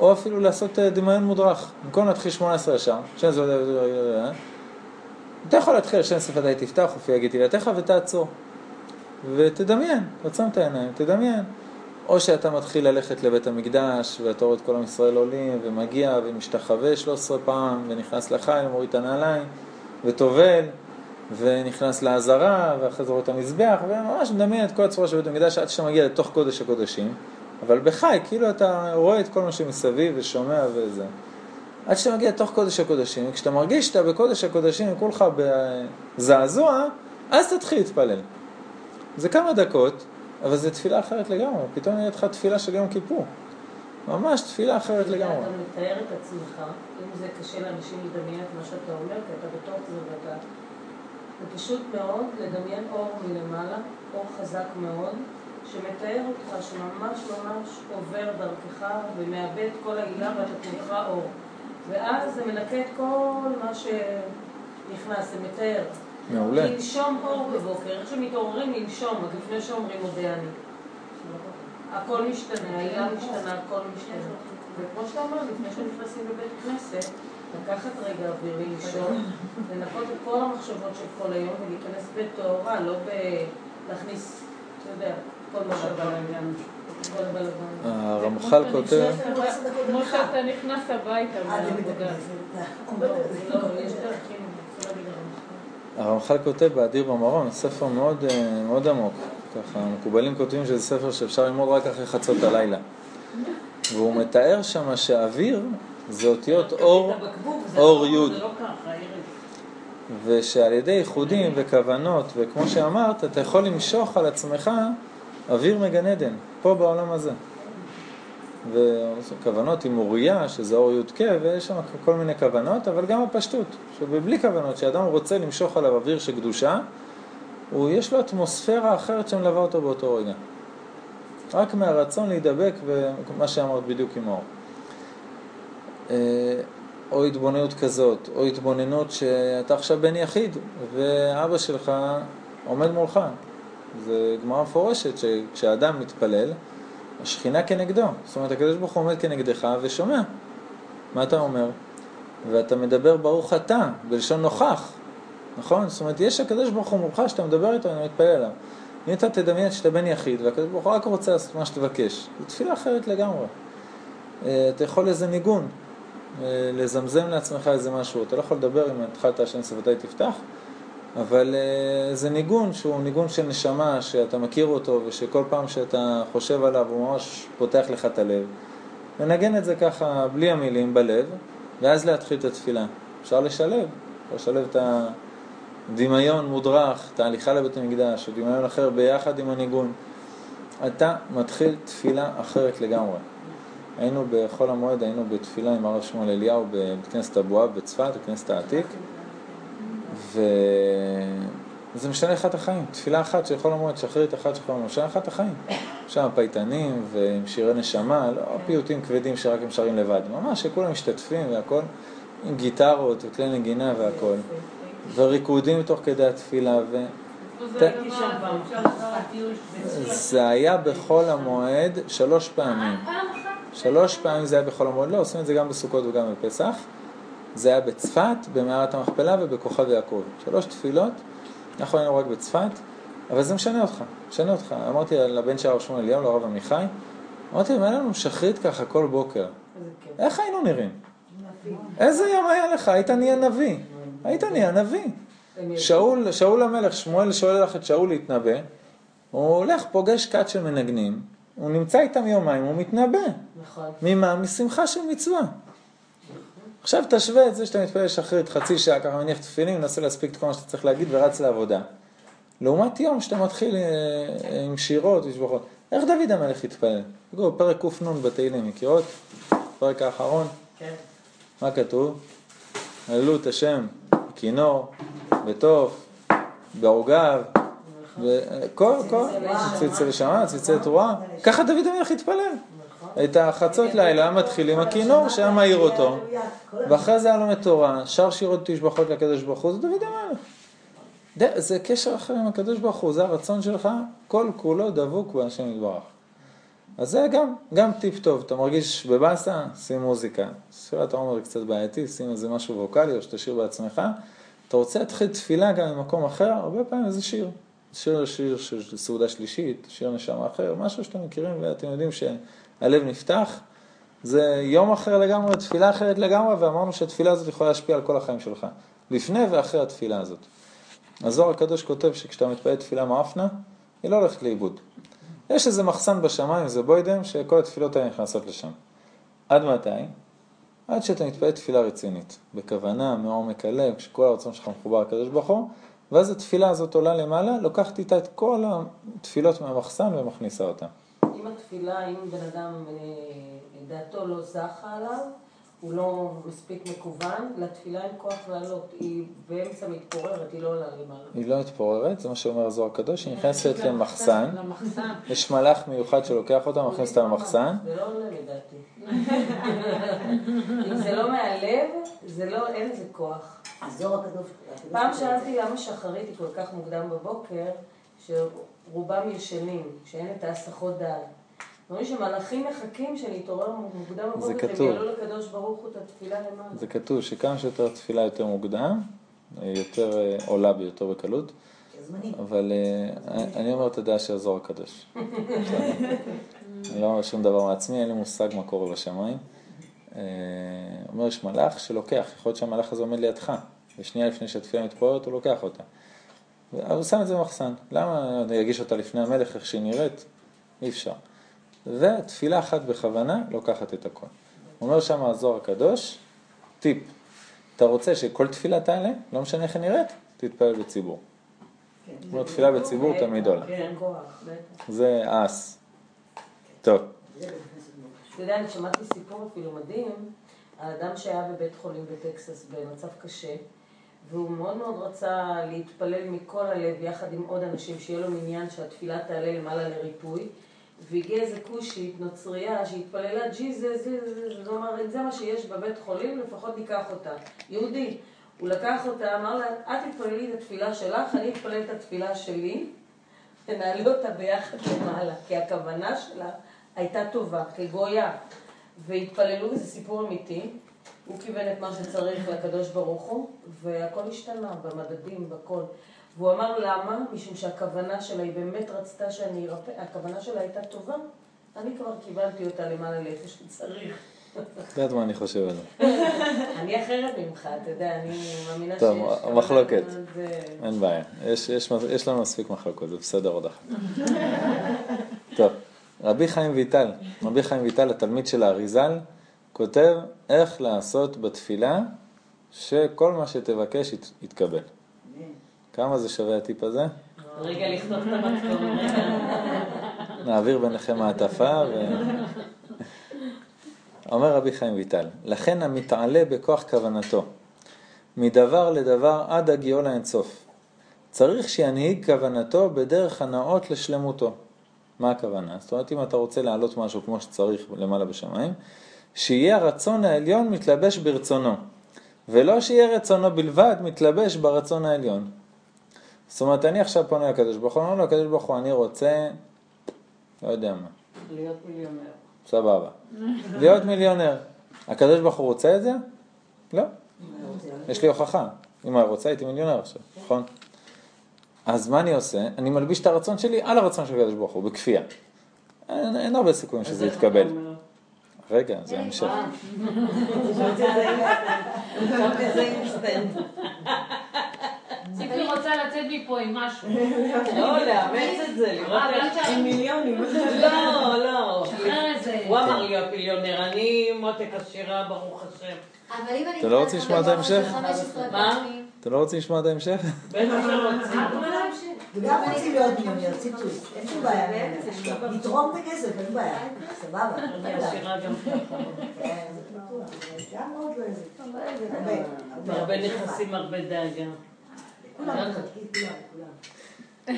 או אפילו לעשות אה, דמיון מודרך. במקום להתחיל 18 ישר, זה... אתה יכול להתחיל שם שפתי תפתח, הופיע גיטי לתיך ותעצור. ותדמיין, תעצום את העיניים, תדמיין. או שאתה מתחיל ללכת לבית המקדש, ואתה רואה את כל עם ישראל עולים, ומגיע, ומשתחווה 13 פעם, ונכנס לחיים, מוריד את הנעליים, וטובל, ונכנס לעזרה, ואחרי זה רואה את המזבח, וממש מדמיין את כל הצורה של בית המקדש עד שאתה מגיע לתוך קודש הקודשים, אבל בחי, כאילו אתה רואה את כל מה שמסביב, ושומע וזה. עד שאתה מגיע לתוך קודש הקודשים, כשאתה מרגיש שאתה בקודש הקודשים, כולך בזעזוע, אז תתחיל להתפלל. זה כמה דקות, אבל זו תפילה אחרת לגמרי, פתאום נראית לך תפילה של יום כיפור. ממש תפילה אחרת לגמרי. אתה מתאר את עצמך, אם זה קשה לאנשים לדמיין את מה שאתה אומר, כי אתה בתוך זה ואתה... זה פשוט מאוד לדמיין אור מלמעלה, אור חזק מאוד, שמתאר אותך, שממש ממש עובר דרכך ומאבד כל העילה ואתה כולך אור. ואז זה מנקה את כל מה שנכנס, זה מתאר. מעולה. לנשום אור בבוקר, איך שמתעוררים לנשום, עוד לפני שאומרים מודה אני. הכל משתנה, העילה משתנה, הכל משתנה. וכמו שאתה אומר, לפני שנכנסים לבית כנסת, לקחת רגע אוויר לנשום, לנקות את כל המחשבות של כל היום ולהיכנס בטהרה, לא להכניס, אתה יודע, כל מה שבלגן. הרמח"ל כותב... כמו שאתה נכנס הביתה מהעבודה. הרמח"ל כותב באדיר במרום, ספר מאוד, מאוד עמוק. ככה, המקובלים כותבים שזה ספר שאפשר ללמוד רק אחרי חצות הלילה. והוא מתאר שם שהאוויר זה אותיות אור, אור לא- יוד. לא. ושעל ידי איחודים וכוונות, וכמו שאמרת, אתה יכול למשוך על עצמך אוויר מגן עדן, פה בעולם הזה. וכוונות עם אוריה, שזה אור י"ק, ויש שם כל מיני כוונות, אבל גם הפשטות, שבלי כוונות, שאדם רוצה למשוך עליו אוויר של קדושה, הוא, יש לו אטמוספירה אחרת שמלווה אותו באותו רגע. רק מהרצון להידבק, ומה שאמרת בדיוק עם האור. אה, או התבוננות כזאת, או התבוננות שאתה עכשיו בן יחיד, ואבא שלך עומד מולך. זה גמרא מפורשת, שכשאדם מתפלל, השכינה כנגדו. זאת אומרת, הקדוש ברוך הוא עומד כנגדך ושומע. מה אתה אומר? ואתה מדבר ברוך אתה, בלשון נוכח, נכון? זאת אומרת, יש הקדוש ברוך הוא מולך, שאתה מדבר איתו, אני מתפלל עליו. אם אתה תדמיין שאתה בן יחיד, והקדוש ברוך הוא רק רוצה לעשות מה שתבקש, זו תפילה אחרת לגמרי. אה, אתה יכול איזה ניגון, אה, לזמזם לעצמך איזה משהו, אתה לא יכול לדבר אם התחלת השם שפתי תפתח, אבל אה, זה ניגון שהוא ניגון של נשמה, שאתה מכיר אותו, ושכל פעם שאתה חושב עליו הוא ממש פותח לך את הלב. לנגן את זה ככה, בלי המילים, בלב, ואז להתחיל את התפילה. אפשר לשלב, אפשר לשלב את הדמיון מודרך, את ההליכה לבית המקדש, או דמיון אחר ביחד עם הניגון. אתה מתחיל תפילה אחרת לגמרי. היינו בחול המועד, היינו בתפילה עם הרב שמואל אליהו בבית כנסת אבואב בצפת, בכנסת העתיק, וזה משנה לך את החיים. תפילה אחת של חול המועד, שחרית אחת של חול המועד, משנה לך את החיים. שם פייטנים ועם שירי נשמה, לא פיוטים כבדים שרק הם שרים לבד, ממש שכולם משתתפים והכל, עם גיטרות וכלי נגינה והכל, וריקודים תוך כדי התפילה, ו... זה היה בחול המועד שלוש פעמים. אחת? שלוש פעמים זה היה בחול המועד, לא, עושים את זה גם בסוכות וגם בפסח. זה היה בצפת, במערת המכפלה ובכוכב יעקב. שלוש תפילות, אנחנו היינו רק בצפת, אבל זה משנה אותך, משנה אותך. אמרתי לבן של הרב שמואל אליהו, לרב עמיחי, אמרתי להם, היה לנו שחרית ככה כל בוקר. איך היינו נראים? איזה יום היה לך? היית נהיה נביא. היית נהיה נביא. שאול, שאול המלך, שמואל שואל לך את שאול להתנבא, הוא הולך, פוגש כת של מנגנים, הוא נמצא איתם יומיים, הוא מתנבא. נכון. ממה? משמחה של מצווה. עכשיו תשווה את זה שאתה מתפלל שחרית חצי שעה, ככה מניח תפילין, מנסה להספיק את כל מה שאתה צריך להגיד ורץ לעבודה. לעומת יום שאתה מתחיל אה, עם שירות ושבחות. איך דוד המלך התפלל? פרק קנ בתהילים, מכירות? פרק האחרון, כן. מה כתוב? הללו את השם בכינור, בתוף, בעוגב, וכל, כל, צלצל שמע, צלצל תרועה. ככה דוד המלך התפלל. את החצות לילה מתחיל עם הכינור שהיה מאיר אותו, ואחרי זה היה לומד תורה, שר שירות תשבחות לקדוש ברוך הוא, זה דוד המלך. זה קשר אחר עם הקדוש ברוך הוא, זה הרצון שלך, כל כולו דבוק בהשם יתברך. אז זה גם, גם טיפ טוב, אתה מרגיש בבאסה, שים מוזיקה. ספירת העומר היא קצת בעייתי, שים איזה משהו ווקאלי או שתשאיר בעצמך. אתה רוצה להתחיל תפילה גם ממקום אחר, הרבה פעמים איזה שיר. שיר, שיר של סעודה שלישית, שיר נשמה אחר, משהו שאתם מכירים ואתם יודעים שהלב נפתח. זה יום אחר לגמרי, תפילה אחרת לגמרי, ואמרנו שהתפילה הזאת יכולה להשפיע על כל החיים שלך. לפני ואחרי התפילה הזאת. הזוהר הקדוש כותב שכשאתה מתפלל תפילה מאפנה, היא לא הולכת לאיבוד. יש איזה מחסן בשמיים, זה בוידם, שכל התפילות האלה נכנסות לשם. עד מתי? עד שאתה מתפלל תפילה רצינית, בכוונה, מעומק הלב, כשכל הרצון שלך מחובר לקדוש ברוך הוא, ואז התפילה הזאת עולה למעלה, לוקחת איתה את כל התפילות מהמחסן ומכניסה אותה. אם התפילה, אם בן אדם אה, דעתו לא זכה עליו, הוא לא מספיק מקוון, לתפילה אין כוח לעלות, היא באמצע מתפוררת, היא לא עולה למעלה. היא לא מתפוררת, זה מה שאומר הזוהר הקדוש, היא נכנסת למחסן, למחסן. יש מלאך מיוחד שלוקח אותה, מכניס אותה למחסן, זה לא עולה לדעתי. אם זה לא מהלב, זה לא, אין לזה כוח. הזוהר הקדוש. פעם שאלתי למה שחרית היא כל כך מוקדם בבוקר, שרובם ישנים, שאין את ההסחות דעת. אומרים שמלאכים מחכים שנתעורר מוקדם זה בבוקר, יעלו לקדוש ברוך הוא את התפילה למעלה. זה כתוב שכמה שיותר תפילה יותר מוקדם, יותר אה, עולה ביותר בקלות. אבל אה, אני אומר את הדעה של הזוהר הקדוש. אני לא אומר שום דבר מעצמי, אין לי מושג מה קורה בשמיים. אה, אומר, יש מלאך שלוקח, יכול להיות שהמלאך הזה עומד לידך, ושנייה לפני שהתפילה מתפוררת הוא לוקח אותה. אבל הוא שם את זה במחסן. למה אני אגיש אותה לפני המלך איך שהיא נראית? אי אפשר. ותפילה אחת בכוונה לוקחת את הכל. אומר שם הזוהר הקדוש, טיפ, אתה רוצה שכל תפילה תעלה, לא משנה איך היא נראית, תתפלל בציבור. כן. זאת אומרת, תפילה בציבור תמיד עולה. כן. זה אס. טוב. אתה יודע, אני שמעתי סיפור אפילו מדהים על אדם שהיה בבית חולים בטקסס במצב קשה, והוא מאוד מאוד רצה להתפלל מכל הלב יחד עם עוד אנשים, שיהיה לו מניין שהתפילה תעלה למעלה לריפוי. והגיע איזה כושית, נוצרייה, שהתפללה ג'יזוס, זאת אומרת, אם זה מה שיש בבית חולים, לפחות ניקח אותה. יהודי. הוא לקח אותה, אמר לה, את תתפללי את התפילה שלך, אני אתפלל את התפילה שלי, ונעלה אותה ביחד למעלה, כי הכוונה שלה הייתה טובה, כגויה. והתפללו, וזה סיפור אמיתי. הוא כיוון את מה שצריך לקדוש ברוך הוא, והכל השתנה במדדים, בכל. והוא אמר למה? משום שהכוונה שלה, היא באמת רצתה שאני ארפא, הכוונה שלה הייתה טובה. אני כבר קיבלתי אותה למעלה לאיפה שצריך. את יודעת מה אני חושב על זה. אני אחרת ממך, אתה יודע, אני מאמינה טוב, שיש... כוונה מחלוקת. אין בעיה, יש, לנו מספיק מחלוקות, זה בסדר עוד אחת. טוב, רבי חיים ויטל, רבי חיים ויטל, התלמיד של האריזל, כותב איך לעשות בתפילה שכל מה שתבקש ית, יתקבל. כמה זה שווה הטיפ הזה? רגע, לכתוב את המתכון. נעביר ביניכם מעטפה ו... אומר רבי חיים ויטל, לכן המתעלה בכוח כוונתו, מדבר לדבר עד הגיעו לאינסוף. צריך שינהיג כוונתו בדרך הנאות לשלמותו. מה הכוונה? זאת אומרת, אם אתה רוצה להעלות משהו כמו שצריך למעלה בשמיים, שיהיה הרצון העליון מתלבש ברצונו, ולא שיהיה רצונו בלבד מתלבש ברצון העליון. זאת אומרת, אני עכשיו פונה לקדוש ברוך הוא, אומר לו, הקדוש ברוך הוא, אני רוצה, לא יודע מה, להיות מיליונר. סבבה. להיות מיליונר. הקדוש ברוך הוא רוצה את זה? לא. יש לי הוכחה. אם הוא רוצה, הייתי מיליונר עכשיו, נכון? אז מה אני עושה? אני מלביש את הרצון שלי על הרצון של הקדוש ברוך הוא, בכפייה. אין, אין הרבה סיכויים שזה יתקבל. רגע, זה המשך. ציפי רוצה לצאת מפה עם משהו. לא, לאמץ את זה, לראות אה, איך... עם מיליונים. לא, לא. שחרר את זה. הוא אמר להיות מיליונר, אני מותק עשירה, ברוך השם. אבל אם אני אתה לא רוצה לשמוע את ההמשך? 15 מה? אתם לא רוצים לשמוע את ההמשך? בטח שרוצים. וגם רוצים להיות מיליונר, ציטוט. אין שום בעיה. לתרום את הכסף, אין בעיה. סבבה. כן, זה בטוח. גם עוד לא. הרבה נכסים, הרבה דאגה. כולם, חלקית, כולם, כולם.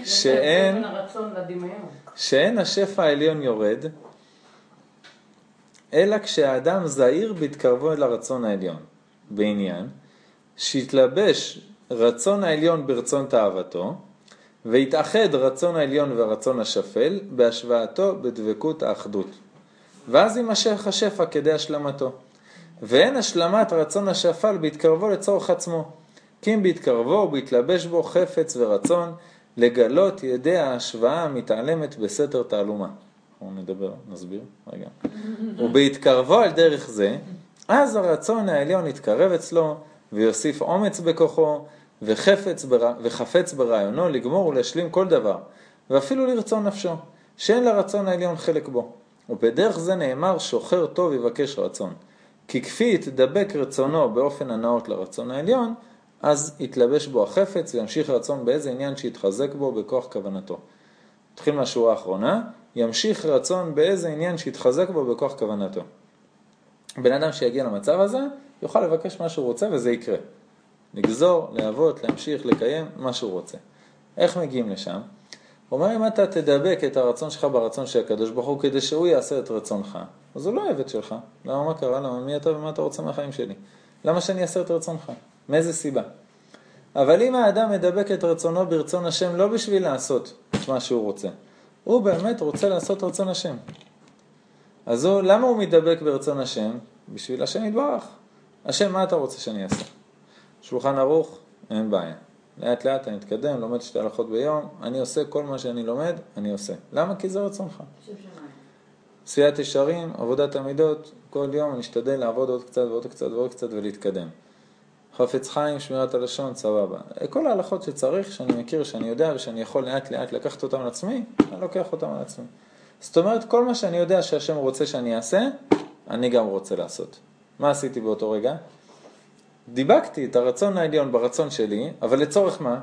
שאין. שאין השפע העליון יורד, אלא כשהאדם זהיר בהתקרבו אל הרצון העליון, בעניין שהתלבש רצון העליון ברצון תאוותו, והתאחד רצון העליון והרצון השפל בהשוואתו בדבקות האחדות. ואז יימשך השפע כדי השלמתו. ואין השלמת רצון השפל בהתקרבו לצורך עצמו, כי אם בהתקרבו ובהתלבש בו חפץ ורצון לגלות ידי ההשוואה המתעלמת בסתר תעלומה. אנחנו נדבר, נסביר, רגע. ובהתקרבו על דרך זה, אז הרצון העליון יתקרב אצלו ויוסיף אומץ בכוחו וחפץ, בר... וחפץ ברעיונו לגמור ולהשלים כל דבר, ואפילו לרצון נפשו, שאין לרצון העליון חלק בו. ובדרך זה נאמר שוחר טוב יבקש רצון. כי כפי יתדבק רצונו באופן הנאות לרצון העליון, אז יתלבש בו החפץ וימשיך רצון באיזה עניין שיתחזק בו בכוח כוונתו. נתחיל מהשורה האחרונה, ימשיך רצון באיזה עניין שיתחזק בו בכוח כוונתו. בן אדם שיגיע למצב הזה, יוכל לבקש מה שהוא רוצה וזה יקרה. לגזור, להוות, להמשיך, לקיים, מה שהוא רוצה. איך מגיעים לשם? הוא אומר, אם אתה תדבק את הרצון שלך ברצון של הקדוש ברוך הוא כדי שהוא יעשה את רצונך, אז הוא לא עבד שלך. למה מה קרה? למה מי אתה ומה אתה רוצה מהחיים שלי? למה שאני אעשה את רצונך? מאיזה סיבה? אבל אם האדם מדבק את רצונו ברצון השם לא בשביל לעשות את מה שהוא רוצה, הוא באמת רוצה לעשות רצון השם. אז הוא, למה הוא מדבק ברצון השם? בשביל השם יתברך. השם, מה אתה רוצה שאני אעשה? שולחן ערוך, אין בעיה. לאט לאט אני אתקדם, לומד שתי הלכות ביום, אני עושה כל מה שאני לומד, אני עושה. למה? כי זה רצונך. עשיית ישרים, עבודת המידות, כל יום אני אשתדל לעבוד עוד קצת ועוד קצת ועוד קצת ולהתקדם. חפץ חיים, שמירת הלשון, סבבה. כל ההלכות שצריך, שאני מכיר, שאני יודע ושאני יכול לאט לאט לקחת אותם על עצמי, אני לוקח אותם על עצמי. זאת אומרת, כל מה שאני יודע שהשם רוצה שאני אעשה, אני גם רוצה לעשות. מה עשיתי באותו רגע? דיבקתי את הרצון העליון ברצון שלי, אבל לצורך מה?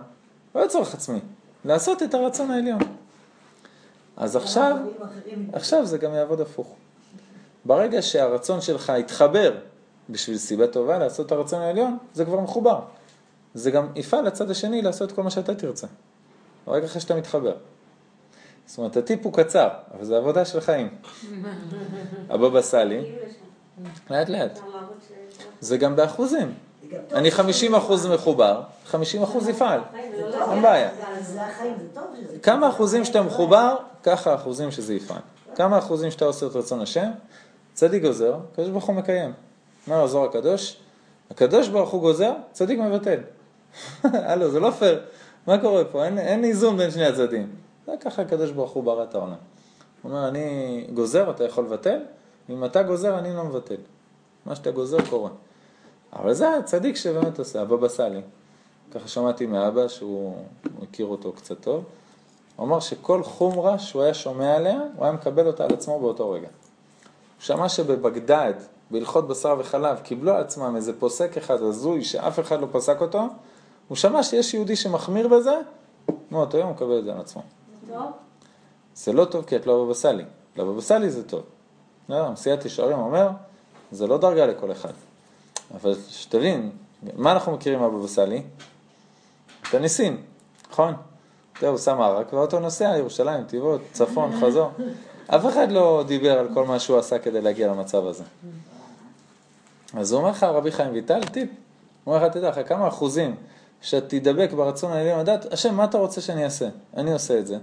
לא לצורך עצמי, לעשות את הרצון העליון. אז עכשיו, עכשיו זה גם יעבוד הפוך. ברגע שהרצון שלך יתחבר בשביל סיבה טובה לעשות את הרצון העליון, זה כבר מחובר. זה גם יפעל לצד השני לעשות כל מה שאתה תרצה. רק אחרי שאתה מתחבר. זאת אומרת, הטיפ הוא קצר, אבל זה עבודה של חיים. הבבא סאלי, לאט לאט. זה גם באחוזים. אני 50 אחוז מחובר, 50 אחוז יפעל, אין בעיה. כמה אחוזים שאתה מחובר, ככה אחוזים שזה יפעל. כמה אחוזים שאתה עושה את רצון השם, צדיק גוזר, הקדוש ברוך הוא מקיים. אומר הזוהר הקדוש, הקדוש ברוך הוא גוזר, צדיק מבטל. הלו, זה לא פייר. מה קורה פה? אין, אין איזון בין שני הצדדים. זה ככה הקדוש ברוך הוא ברא את העולם. הוא אומר, אני גוזר, אתה יכול לבטל, אם אתה גוזר, אני לא מבטל. מה שאתה גוזר קורה. אבל זה הצדיק שבאמת עושה, הבבא סאלי. ככה שמעתי מאבא שהוא הכיר אותו קצת טוב. הוא אמר שכל חומרה שהוא היה שומע עליה, הוא היה מקבל אותה על עצמו באותו רגע. הוא שמע שבבגדד, בהלכות בשר וחלב, קיבלו על עצמם איזה פוסק אחד הזוי שאף אחד לא פסק אותו, הוא שמע שיש יהודי שמחמיר בזה, מאותו יום הוא מקבל את זה על עצמו. טוב? זה לא טוב כי את לא בבא סאלי. לבבא סאלי זה טוב. לא, מסיעת ישרים אומר, זה לא דרגה לכל אחד. אבל שתבין, מה אנחנו מכירים מהבבא סאלי? את הניסים, נכון? אתה יודע, הוא שם ערק והאוטו נוסע, ירושלים, טבעות, צפון, חזור. אף אחד לא דיבר על כל מה שהוא עשה כדי להגיע למצב הזה. אז הוא אומר לך, רבי חיים ויטל, טיפ. הוא אומר לך, תדע לך, כמה אחוזים שתדבק ברצון העליון לדעת, השם, מה אתה רוצה שאני אעשה? אני עושה את זה.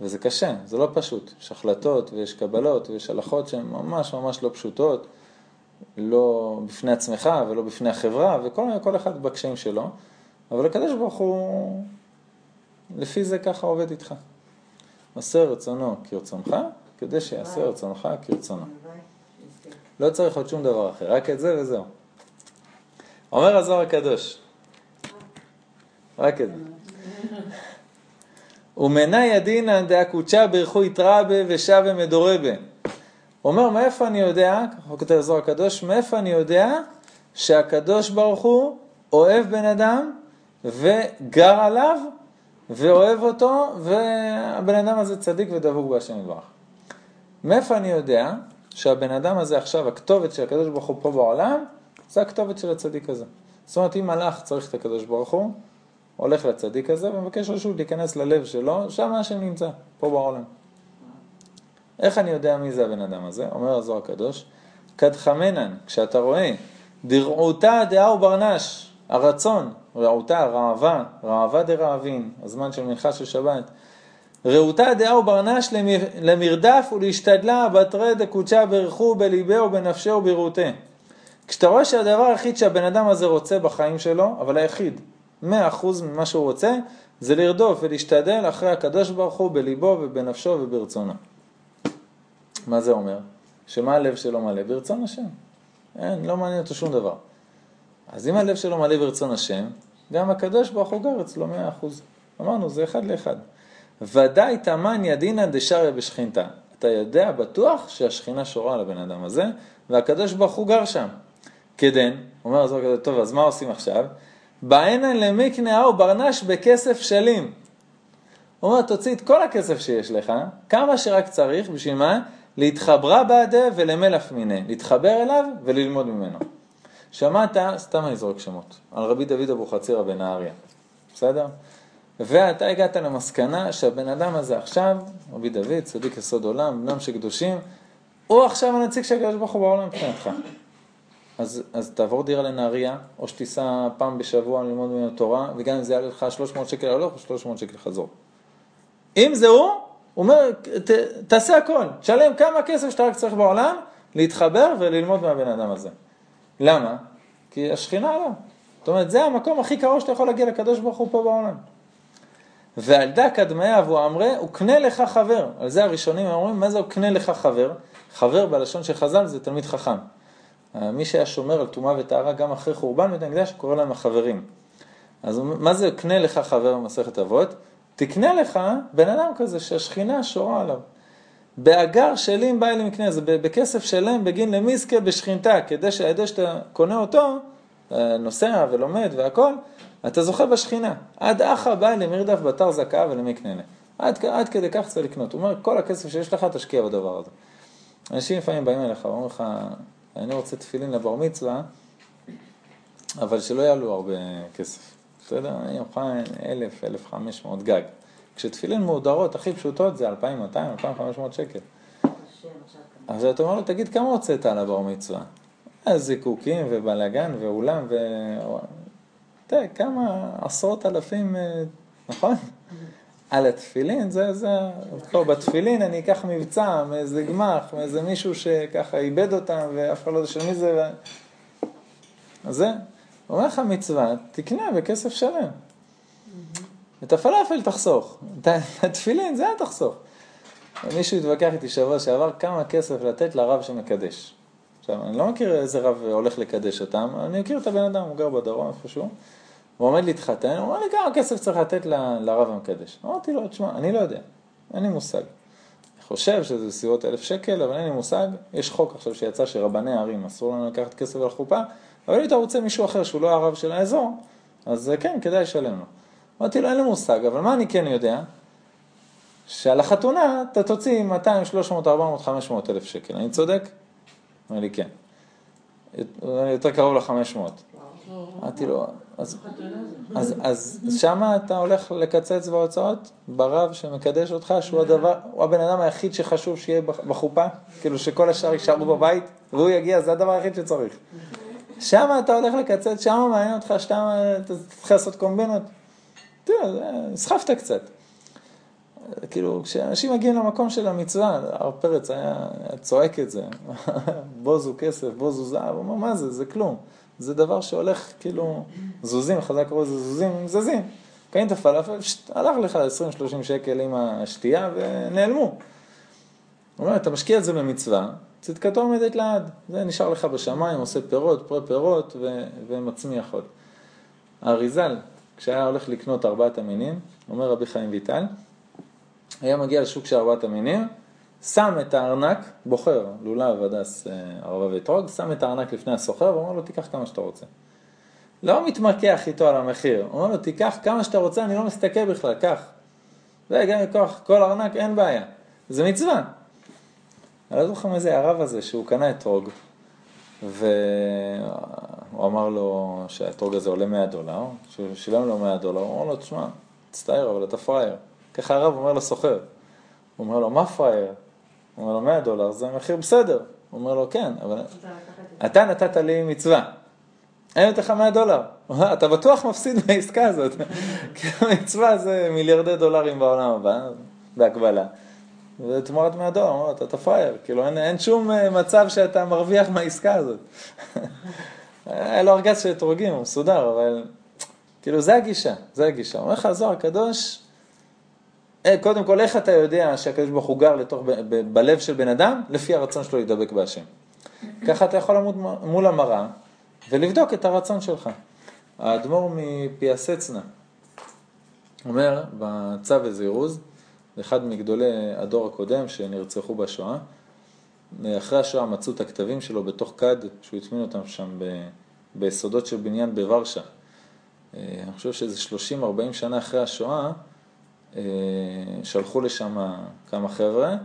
וזה קשה, זה לא פשוט. יש החלטות ויש קבלות ויש הלכות שהן ממש ממש לא פשוטות, לא בפני עצמך ולא בפני החברה, וכל אחד בקשיים שלו, אבל הקדוש ברוך הוא, לפי זה ככה עובד איתך. עשה רצונו כרצונך, כדי שיעשה רצונך כרצונו. לא צריך עוד שום דבר אחר, רק את זה וזהו. אומר הזוהר הקדוש, רק את זה. ומנה ידינן דאקוצ'ה ברכו יתרבה ושבה מדורבה. אומר, מאיפה אני יודע, ככה כותב הזוהר הקדוש, מאיפה אני יודע שהקדוש ברוך הוא אוהב בן אדם וגר עליו ואוהב אותו והבן אדם הזה צדיק ודבוק בהשם יתברך. מאיפה אני יודע שהבן אדם הזה עכשיו, הכתובת של הקדוש ברוך הוא פה בעולם, זה הכתובת של הצדיק הזה. זאת אומרת, אם מלאך צריך את הקדוש ברוך הוא, הולך לצדיק הזה ומבקש רשות להיכנס ללב שלו, שם השם נמצא, פה בעולם. איך אני יודע מי זה הבן אדם הזה? אומר הזוהר הקדוש, קדחמנן, כשאתה רואה, דרעותה דעה וברנש, הרצון, רעותה, רעבה, רעבה דרעבין, הזמן של מנחה של שבת, רעותה דעה וברנש למרדף ולהשתדלה בתרי דקודשה ברכו בליבהו בנפשהו בראותה. כשאתה רואה שהדבר היחיד שהבן אדם הזה רוצה בחיים שלו, אבל היחיד, מאה אחוז ממה שהוא רוצה, זה לרדוף ולהשתדל אחרי הקדוש ברוך הוא בליבו ובנפשו וברצונו. מה זה אומר? שמה הלב שלו מלא? ברצון השם. אין, לא מעניין אותו שום דבר. אז אם הלב שלו מלא ברצון השם, גם הקדוש ברוך הוא גר אצלו מאה אחוז. אמרנו, זה אחד לאחד. ודאי תמן ידינא דשריה בשכינתה. אתה יודע בטוח שהשכינה שורה על הבן אדם הזה, והקדוש ברוך הוא גר שם. כדן, אומר הזוהר כזה, טוב, אז מה עושים עכשיו? בעינן למקנאה וברנש בכסף שלים. הוא אומר, תוציא את כל הכסף שיש לך, כמה שרק צריך, בשביל מה? להתחברה בעדה ולמלף מיניה, להתחבר אליו וללמוד ממנו. שמעת, סתם אני זורק שמות, על רבי דוד אבוחצירא בנהריה, בסדר? ואתה הגעת למסקנה שהבן אדם הזה עכשיו, רבי דוד, צדיק יסוד עולם, בנם של קדושים, הוא עכשיו הנציג של הקדוש ברוך הוא בעולם מבחינתך. אז, אז תעבור דירה לנהריה, או שתיסע פעם בשבוע ללמוד ממנו תורה, וגם אם זה יעלה לך 300 שקל הלוך או 300 שקל חזור. אם זה הוא, הוא אומר, ת, תעשה הכל, תשלם כמה כסף שאתה רק צריך בעולם, להתחבר וללמוד מהבן אדם הזה. למה? כי השכינה עליו. זאת אומרת, זה המקום הכי קרוב שאתה יכול להגיע לקדוש ברוך הוא פה בעולם. ועל דא קדמי אבו אמרי, וקנה לך חבר. על זה הראשונים אומרים, מה זה וקנה לך חבר? חבר בלשון של חז"ל זה תלמיד חכם. מי שהיה שומר על טומאה וטהרה גם אחרי חורבן בית המקדש, קורא להם החברים. אז מה זה קנה לך חבר במסכת אבות? תקנה לך בן אדם כזה שהשכינה שורה עליו. באגר שלים בא אלי מקנה, זה בכסף שלם בגין למזכה בשכינתה, כדי שעל שאתה קונה אותו, אה, נוסע ולומד והכל, אתה זוכה בשכינה. עד אחא בא אלי מרדף בתר זכאה ולמקננה. עד, עד כדי כך צריך לקנות. הוא אומר, כל הכסף שיש לך, תשקיע בדבר הזה. אנשים לפעמים באים אליך, אומרים לך, אני רוצה תפילין לבר מצווה, אבל שלא יעלו הרבה כסף. בסדר? אני מוכן אלף, אלף חמש מאות גג. כשתפילין מהודרות הכי פשוטות זה 2,200, 2,500 שקל. אז אתה אומר לו, תגיד, כמה הוצאת על הבר מצווה? זיקוקים ובלאגן ואולם ו... תראה, כמה עשרות אלפים, אה, נכון? על התפילין, זה, זה, פה בתפילין אני אקח מבצע מאיזה גמח, מאיזה מישהו שככה איבד אותם ואף אחד לא יודע של מי זה. ו... אז זה, אומר לך מצווה, תקנה בכסף שלם. את הפלאפל תחסוך, את התפילין זה אל תחסוך. מישהו התווכח איתי שבוע שעבר כמה כסף לתת לרב שמקדש. עכשיו, אני לא מכיר איזה רב הולך לקדש אותם, אני מכיר את הבן אדם, הוא גר בדרום איפשהו, הוא עומד להתחתן, הוא אומר לי כמה כסף צריך לתת לרב המקדש. אמרתי לו, תשמע, אני לא יודע, אין לי מושג. אני חושב שזה בסביבות אלף שקל, אבל אין לי מושג. יש חוק עכשיו שיצא שרבני הערים אסור לנו לקחת כסף על החופה, אבל אם אתה רוצה מישהו אחר שהוא לא הרב של האזור, אז כן, כדאי לשלם לו. אמרתי לו, אין לי מושג, אבל מה אני כן יודע? שעל החתונה אתה תוציא 200, 300, 400, 500 אלף שקל. אני צודק? אמר לי, כן. יותר קרוב ל-500. אמרתי לו, אז, אז, אז, אז שמה אתה הולך לקצץ בהוצאות? ברב שמקדש אותך, שהוא הדבר, הוא הבן אדם היחיד שחשוב שיהיה בחופה? כאילו שכל השאר יישארו בבית, והוא יגיע, זה הדבר היחיד שצריך. שמה אתה הולך לקצץ, שמה מעניין אותך, שמה אתה צריך לעשות קומבינות? תראה, נסחפת קצת. כאילו, כשאנשים מגיעים למקום של המצווה, הרב פרץ היה, היה צועק את זה, בוזו כסף, בוזו זהב, הוא אומר, מה זה, זה כלום. זה דבר שהולך, כאילו, זוזים, חזק קראו לזה זוזים, זזים. הפלאפל, שט, הלך לך 20-30 שקל עם השתייה ונעלמו. הוא אומר, אתה משקיע את זה במצווה, צדקתו עומדת לעד. זה נשאר לך בשמיים, עושה פירות, פרי פירות ו- ומצמיח עוד. האריזל, כשהיה הולך לקנות ארבעת המינים, אומר רבי חיים ויטל, היה מגיע לשוק של ארבעת המינים, שם את הארנק, בוחר, לולב, הדס, אה, ערבה ואתרוג, שם את הארנק לפני הסוחר ואומר לו, תיקח כמה שאתה רוצה. לא מתמקח איתו על המחיר, הוא אומר לו, תיקח כמה שאתה רוצה, אני לא מסתכל בכלל, קח. וגם מכוח כל ארנק, אין בעיה. זה מצווה. אני לא זוכר מי זה הרב הזה, שהוא קנה אתרוג, והוא אמר לו שהאתרוג הזה עולה 100 דולר, שהוא שילם לו 100 דולר, הוא אמר לו, תשמע, תצטער, אבל אתה פראייר. ככה הרב אומר לסוחר. הוא אומר לו, מה פראייר? הוא אומר לו, 100 דולר, זה מחיר בסדר. הוא אומר לו, כן, אבל אתה נתת לי מצווה. אני נותן לך 100 דולר. אתה בטוח מפסיד מהעסקה הזאת. כי המצווה זה מיליארדי דולרים בעולם הבא, בהקבלה. ותמורת 100 דולר, הוא אומר, אתה פראייר. כאילו, אין, אין שום אה, מצב שאתה מרוויח מהעסקה הזאת. היה לו ארגז של אתרוגים, הוא מסודר, אבל... כאילו, זה הגישה, זה הגישה. אומר לך הזוהר הקדוש, קודם כל, איך אתה יודע שהקדוש ברוך הוא גר לתוך, ב- ב- בלב של בן אדם? לפי הרצון שלו להידבק בהשם. ככה אתה יכול לעמוד מול המראה ולבדוק את הרצון שלך. האדמו"ר מפיאסצנה אומר בצו וזירוז, אחד מגדולי הדור הקודם שנרצחו בשואה, אחרי השואה מצאו את הכתבים שלו בתוך כד שהוא הטמין אותם שם ב- ביסודות של בניין בוורשה. אה, אני חושב שזה 30-40 שנה אחרי השואה, אה, שלחו לשם כמה חבר'ה,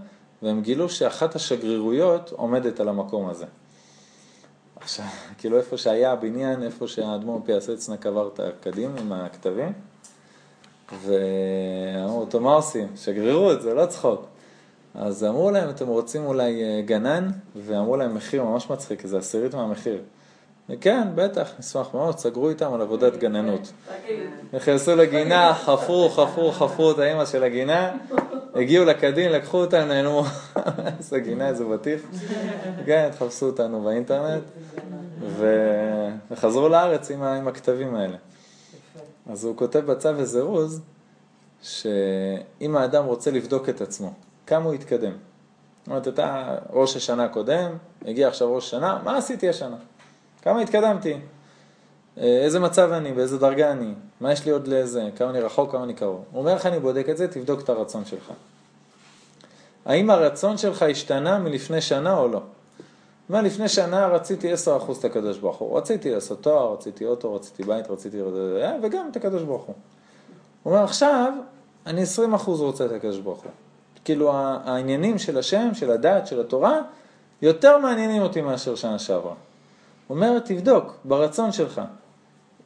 והם גילו שאחת השגרירויות עומדת על המקום הזה. עכשיו, כאילו איפה שהיה הבניין, איפה שהאדמו"ר פיאסצנה קבר את הקדים עם הכתבים, ואמרו אותו, מה עושים? שגרירות, זה לא צחוק. אז אמרו להם, אתם רוצים אולי אה, גנן? ואמרו להם מחיר ממש מצחיק, זה עשירית מהמחיר. וכן, בטח, נשמח מאוד, סגרו איתם על עבודת גננות. נכנסו לגינה, חפרו, חפרו, חפרו את האימא של הגינה, הגיעו לקדין, לקחו אותנו, נעלמו. איזה גינה, איזה בטיח. כן, תחפשו אותנו באינטרנט, וחזרו לארץ עם, הכתבים האלה. אז הוא כותב בצו וזירוז, שאם האדם רוצה לבדוק את עצמו, כמה הוא יתקדם. זאת אומרת, אתה ראש השנה הקודם, הגיע עכשיו ראש השנה, מה עשיתי השנה? כמה התקדמתי? אה, איזה מצב אני, באיזה דרגה אני, מה יש לי עוד לזה, כמה אני רחוק, כמה אני קרוב. הוא אומר לך, אני בודק את זה, תבדוק את הרצון שלך. האם הרצון שלך השתנה מלפני שנה או לא? מה, לפני שנה רציתי 10% את הקדוש ברוך הוא. רציתי לעשות תואר, רציתי אוטו, רציתי בית, רציתי... וגם את הקדוש ברוך הוא. הוא אומר, עכשיו, אני 20% רוצה את הקדוש ברוך הוא. כאילו, העניינים של השם, של הדת, של התורה, יותר מעניינים אותי מאשר שנה שעברה. אומר, תבדוק, ברצון שלך.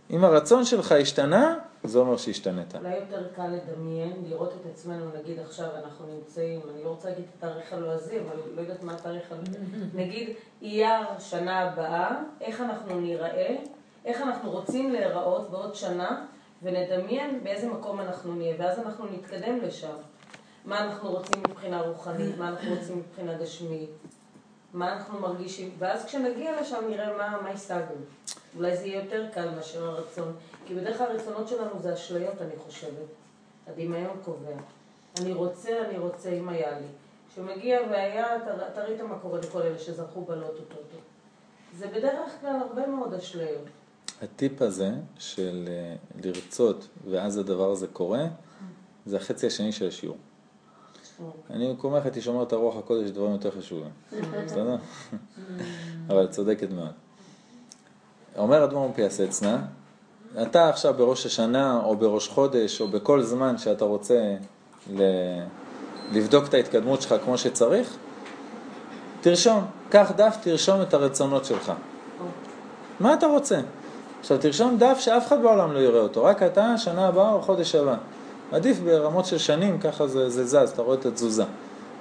אם הרצון שלך השתנה, זה אומר שהשתנית. אולי יותר קל לדמיין, לראות את עצמנו, נגיד עכשיו אנחנו נמצאים, אני לא רוצה להגיד את התאריך הלועזי, אבל לא יודעת מה התאריך הלועזי, נגיד אייר שנה הבאה, איך אנחנו ניראה, איך אנחנו רוצים להיראות בעוד שנה, ונדמיין באיזה מקום אנחנו נהיה, ואז אנחנו נתקדם לשם. מה אנחנו רוצים מבחינה רוחנית, מה אנחנו רוצים מבחינה גשמית, מה אנחנו מרגישים, ואז כשנגיע לשם נראה מה, השגנו. אולי זה יהיה יותר קל מאשר הרצון. כי בדרך כלל הרצונות שלנו זה אשליות, אני חושבת. הדמיון קובע. אני רוצה, אני רוצה, אם היה לי. כשמגיע והיה, אתה ראית מה קורה לכל אלה שזכו בלוטו טוטו. זה בדרך כלל הרבה מאוד אשליות. הטיפ הזה של אה, לרצות ואז הדבר הזה קורה, זה החצי השני של השיעור. אני במקומך הייתי שומר את הרוח הקודש, דברים יותר חשובים. בסדר? אבל צודקת מאוד. אומר אדמו"ר מפיאסצנה, אתה עכשיו בראש השנה או בראש חודש או בכל זמן שאתה רוצה ל... לבדוק את ההתקדמות שלך כמו שצריך, תרשום, קח דף, תרשום את הרצונות שלך. מה אתה רוצה? עכשיו תרשום דף שאף אחד בעולם לא יראה אותו, רק אתה, שנה הבאה או חודש הבא. עדיף ברמות של שנים, ככה זה, זה זז, אתה רואה את התזוזה.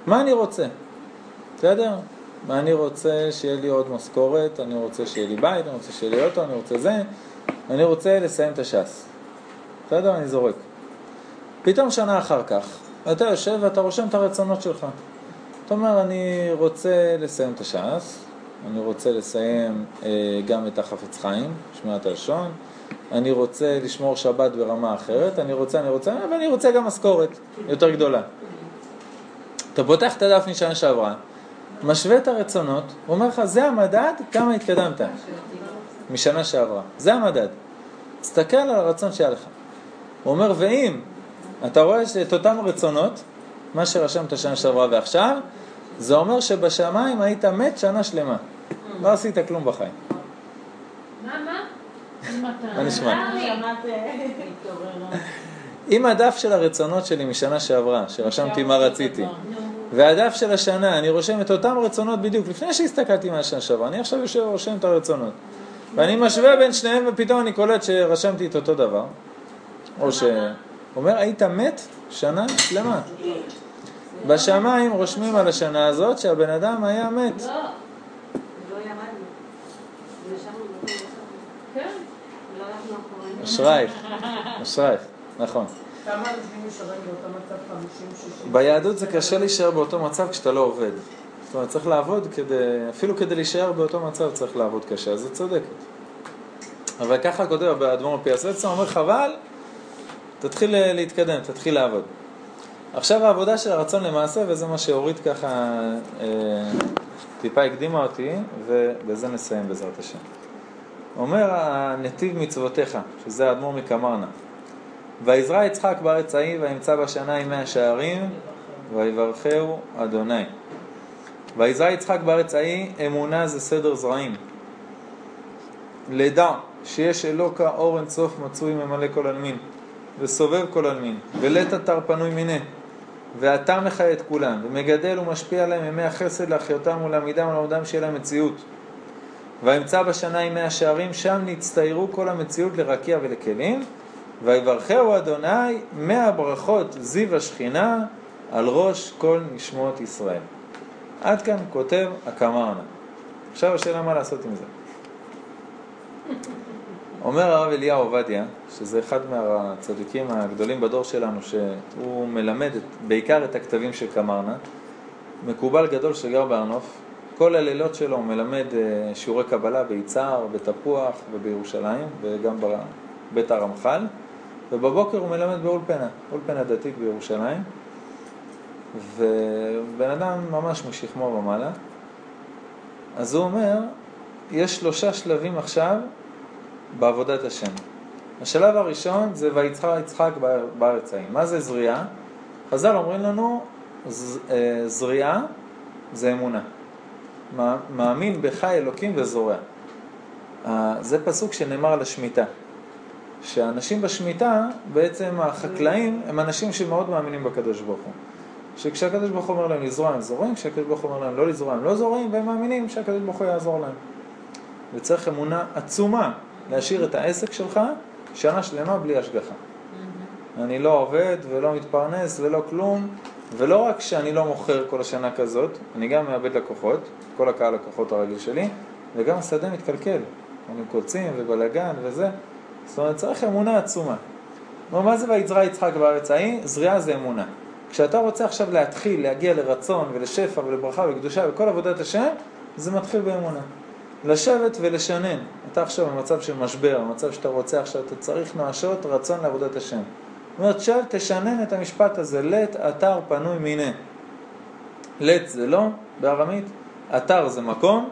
מה אני רוצה? בסדר? מה אני רוצה שיהיה לי עוד משכורת, אני רוצה שיהיה לי בית, אני רוצה שיהיה לי אוטו, אני רוצה זה, אני רוצה לסיים את הש"ס. בסדר? אני זורק. פתאום שנה אחר כך, אתה יושב ואתה רושם את הרצונות שלך. אתה אומר, אני רוצה לסיים את הש"ס, אני רוצה לסיים אה, גם את החפץ חיים, שמיעת הלשון, אני רוצה לשמור שבת ברמה אחרת, אני רוצה, אני רוצה, ואני רוצה גם משכורת יותר גדולה. אתה פותח את הדף משנה שעברה, משווה את הרצונות, הוא אומר לך, זה המדד, כמה התקדמת משנה שעברה. זה המדד. תסתכל על הרצון שהיה לך. הוא אומר, ואם אתה רואה את אותם רצונות, מה שרשמת שנה שעברה ועכשיו, זה אומר שבשמיים היית מת שנה שלמה. לא עשית כלום בחיים. מה, מה? מה נשמע? אם הדף של הרצונות שלי משנה שעברה, שרשמתי מה רציתי, והדף של השנה, אני רושם את אותם רצונות בדיוק, לפני שהסתכלתי מהשנה שעברה, אני עכשיו יושב ורושם את הרצונות. ואני משווה בין שניהם ופתאום אני קולט שרשמתי את אותו דבר. או ש... אומר, היית מת שנה שלמה. בשמיים רושמים על השנה הזאת שהבן אדם היה מת. לא. כן. אשרייך, אשרייך, נכון. כמה אנשים נשארים באותו מצב 50-60? ביהדות זה קשה להישאר באותו מצב כשאתה לא עובד. זאת אומרת, צריך לעבוד כדי, אפילו כדי להישאר באותו מצב צריך לעבוד קשה, אז זה צודקת. אבל ככה כותב באדמו"ר מפיאסצה, הוא אומר חבל, תתחיל להתקדם, תתחיל לעבוד. עכשיו העבודה של הרצון למעשה, וזה מה שאורית ככה אה, טיפה הקדימה אותי, ובזה נסיים בעזרת השם. אומר הנתיב מצוותיך, שזה האדמו"ר מקמרנה. ויזרע יצחק בארץ ההיא, וימצא בשנה ימי השערים, ויברכהו אדוני. ויזרע יצחק בארץ ההיא, אמונה זה סדר זרעים. לדע שיש אלוקה אור אין סוף מצוי ממלא כל עלמין, וסובב כל עלמין, ולית אתר פנוי מיניה. ואתה מחיה את כולם, ומגדל ומשפיע עליהם ימי החסד להחיותם ולעמידם ולעמודם שיהיה להם מציאות. וימצא בשנה ימי השערים, שם נצטיירו כל המציאות לרקיע ולכלים, ויברכהו אדוני מאה ברכות זיו השכינה על ראש כל נשמות ישראל. עד כאן כותב הקמרנה. עכשיו השאלה מה לעשות עם זה. אומר הרב אליהו עובדיה, שזה אחד מהצדיקים הגדולים בדור שלנו, שהוא מלמד בעיקר את הכתבים של קמרנה, מקובל גדול שגר בהר נוף, כל הלילות שלו הוא מלמד אה, שיעורי קבלה ביצהר, בתפוח ובירושלים, וגם בבית הרמח"ל, ובבוקר הוא מלמד באולפנה, אולפנה דתית בירושלים, ובן אדם ממש משכמו ומעלה. אז הוא אומר, יש שלושה שלבים עכשיו בעבודת השם. השלב הראשון זה ויצחק יצחק בארץ ההיא. מה זה זריעה? חז"ל אומרים לנו, ז- אה, זריעה זה אמונה. מא- מאמין בך אלוקים וזורע. זה פסוק שנאמר על השמיטה. שאנשים בשמיטה, בעצם החקלאים, הם אנשים שמאוד מאמינים בקדוש ברוך הוא. שכשהקדוש ברוך הוא אומר להם לזרוע הם זורעים, כשהקדוש ברוך הוא אומר להם לא לזרוע הם לא זורעים, והם מאמינים שהקדוש ברוך הוא יעזור להם. וצריך אמונה עצומה להשאיר את העסק שלך שנה שלמה בלי השגחה. אני לא עובד ולא מתפרנס ולא כלום, ולא רק שאני לא מוכר כל השנה כזאת, אני גם מאבד לקוחות, כל הקהל לקוחות הרגיל שלי, וגם השדה מתקלקל. אני קוצים ובלאגן וזה. זאת אומרת, צריך אמונה עצומה. מה זה ויזרע יצחק בארץ ההיא? זריעה זה אמונה. כשאתה רוצה עכשיו להתחיל להגיע לרצון ולשפע ולברכה ולקדושה וכל עבודת השם, זה מתחיל באמונה. לשבת ולשנן. אתה עכשיו במצב של משבר, במצב שאתה רוצה עכשיו, אתה צריך נואשות רצון לעבודת השם. אומרת, שב, תשנן את המשפט הזה, לית אתר פנוי מיניה. לית זה לא בארמית, אתר זה מקום,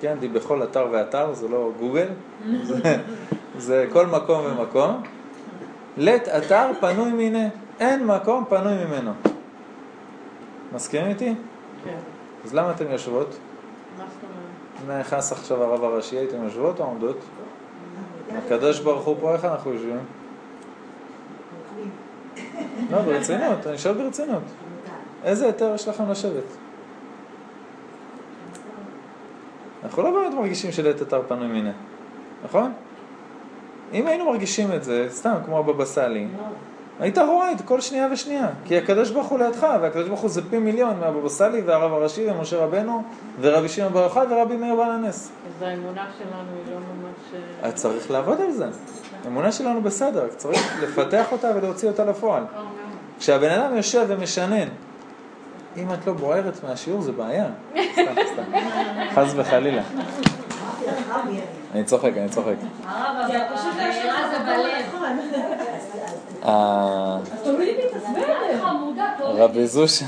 כן, די בכל אתר ואתר, זה לא גוגל, זה, זה כל מקום ומקום. לית אתר פנוי מיניה, אין מקום פנוי ממנו. מסכימים איתי? כן. אז למה אתם יושבות? אומרת? נכנס עכשיו הרב הראשי, הייתם יושבות או עומדות? הקדוש ברוך הוא פה, איך אנחנו יושבים? לא, ברצינות, אני שואל ברצינות. איזה היתר יש לכם לשבת? אנחנו לא באמת מרגישים שלעת אתר פנוי מיניה, נכון? אם היינו מרגישים את זה, סתם כמו הבבא סאלי, היית רואה את כל שנייה ושנייה. כי הקדוש ברוך הוא לידך, והקדוש ברוך הוא זה פי מיליון מהבבא סאלי והרב הראשי ומשה רבנו ורבי שמעון בר יוחאי ורבי מאיר בעל הנס. אז האמונה שלנו היא לא ממש... אה, אז צריך לעבוד על זה. האמונה שלנו בסדר, צריך לפתח אותה ולהוציא אותה לפועל. לא, מאוד. כשהבן אדם יושב ומשנן, אם את לא בוערת מהשיעור זה בעיה. סתם, סתם. חס וחלילה. אני? צוחק, אני צוחק. הרב, זה אבל פשוט הבעירה זה בלב. רבי זושה,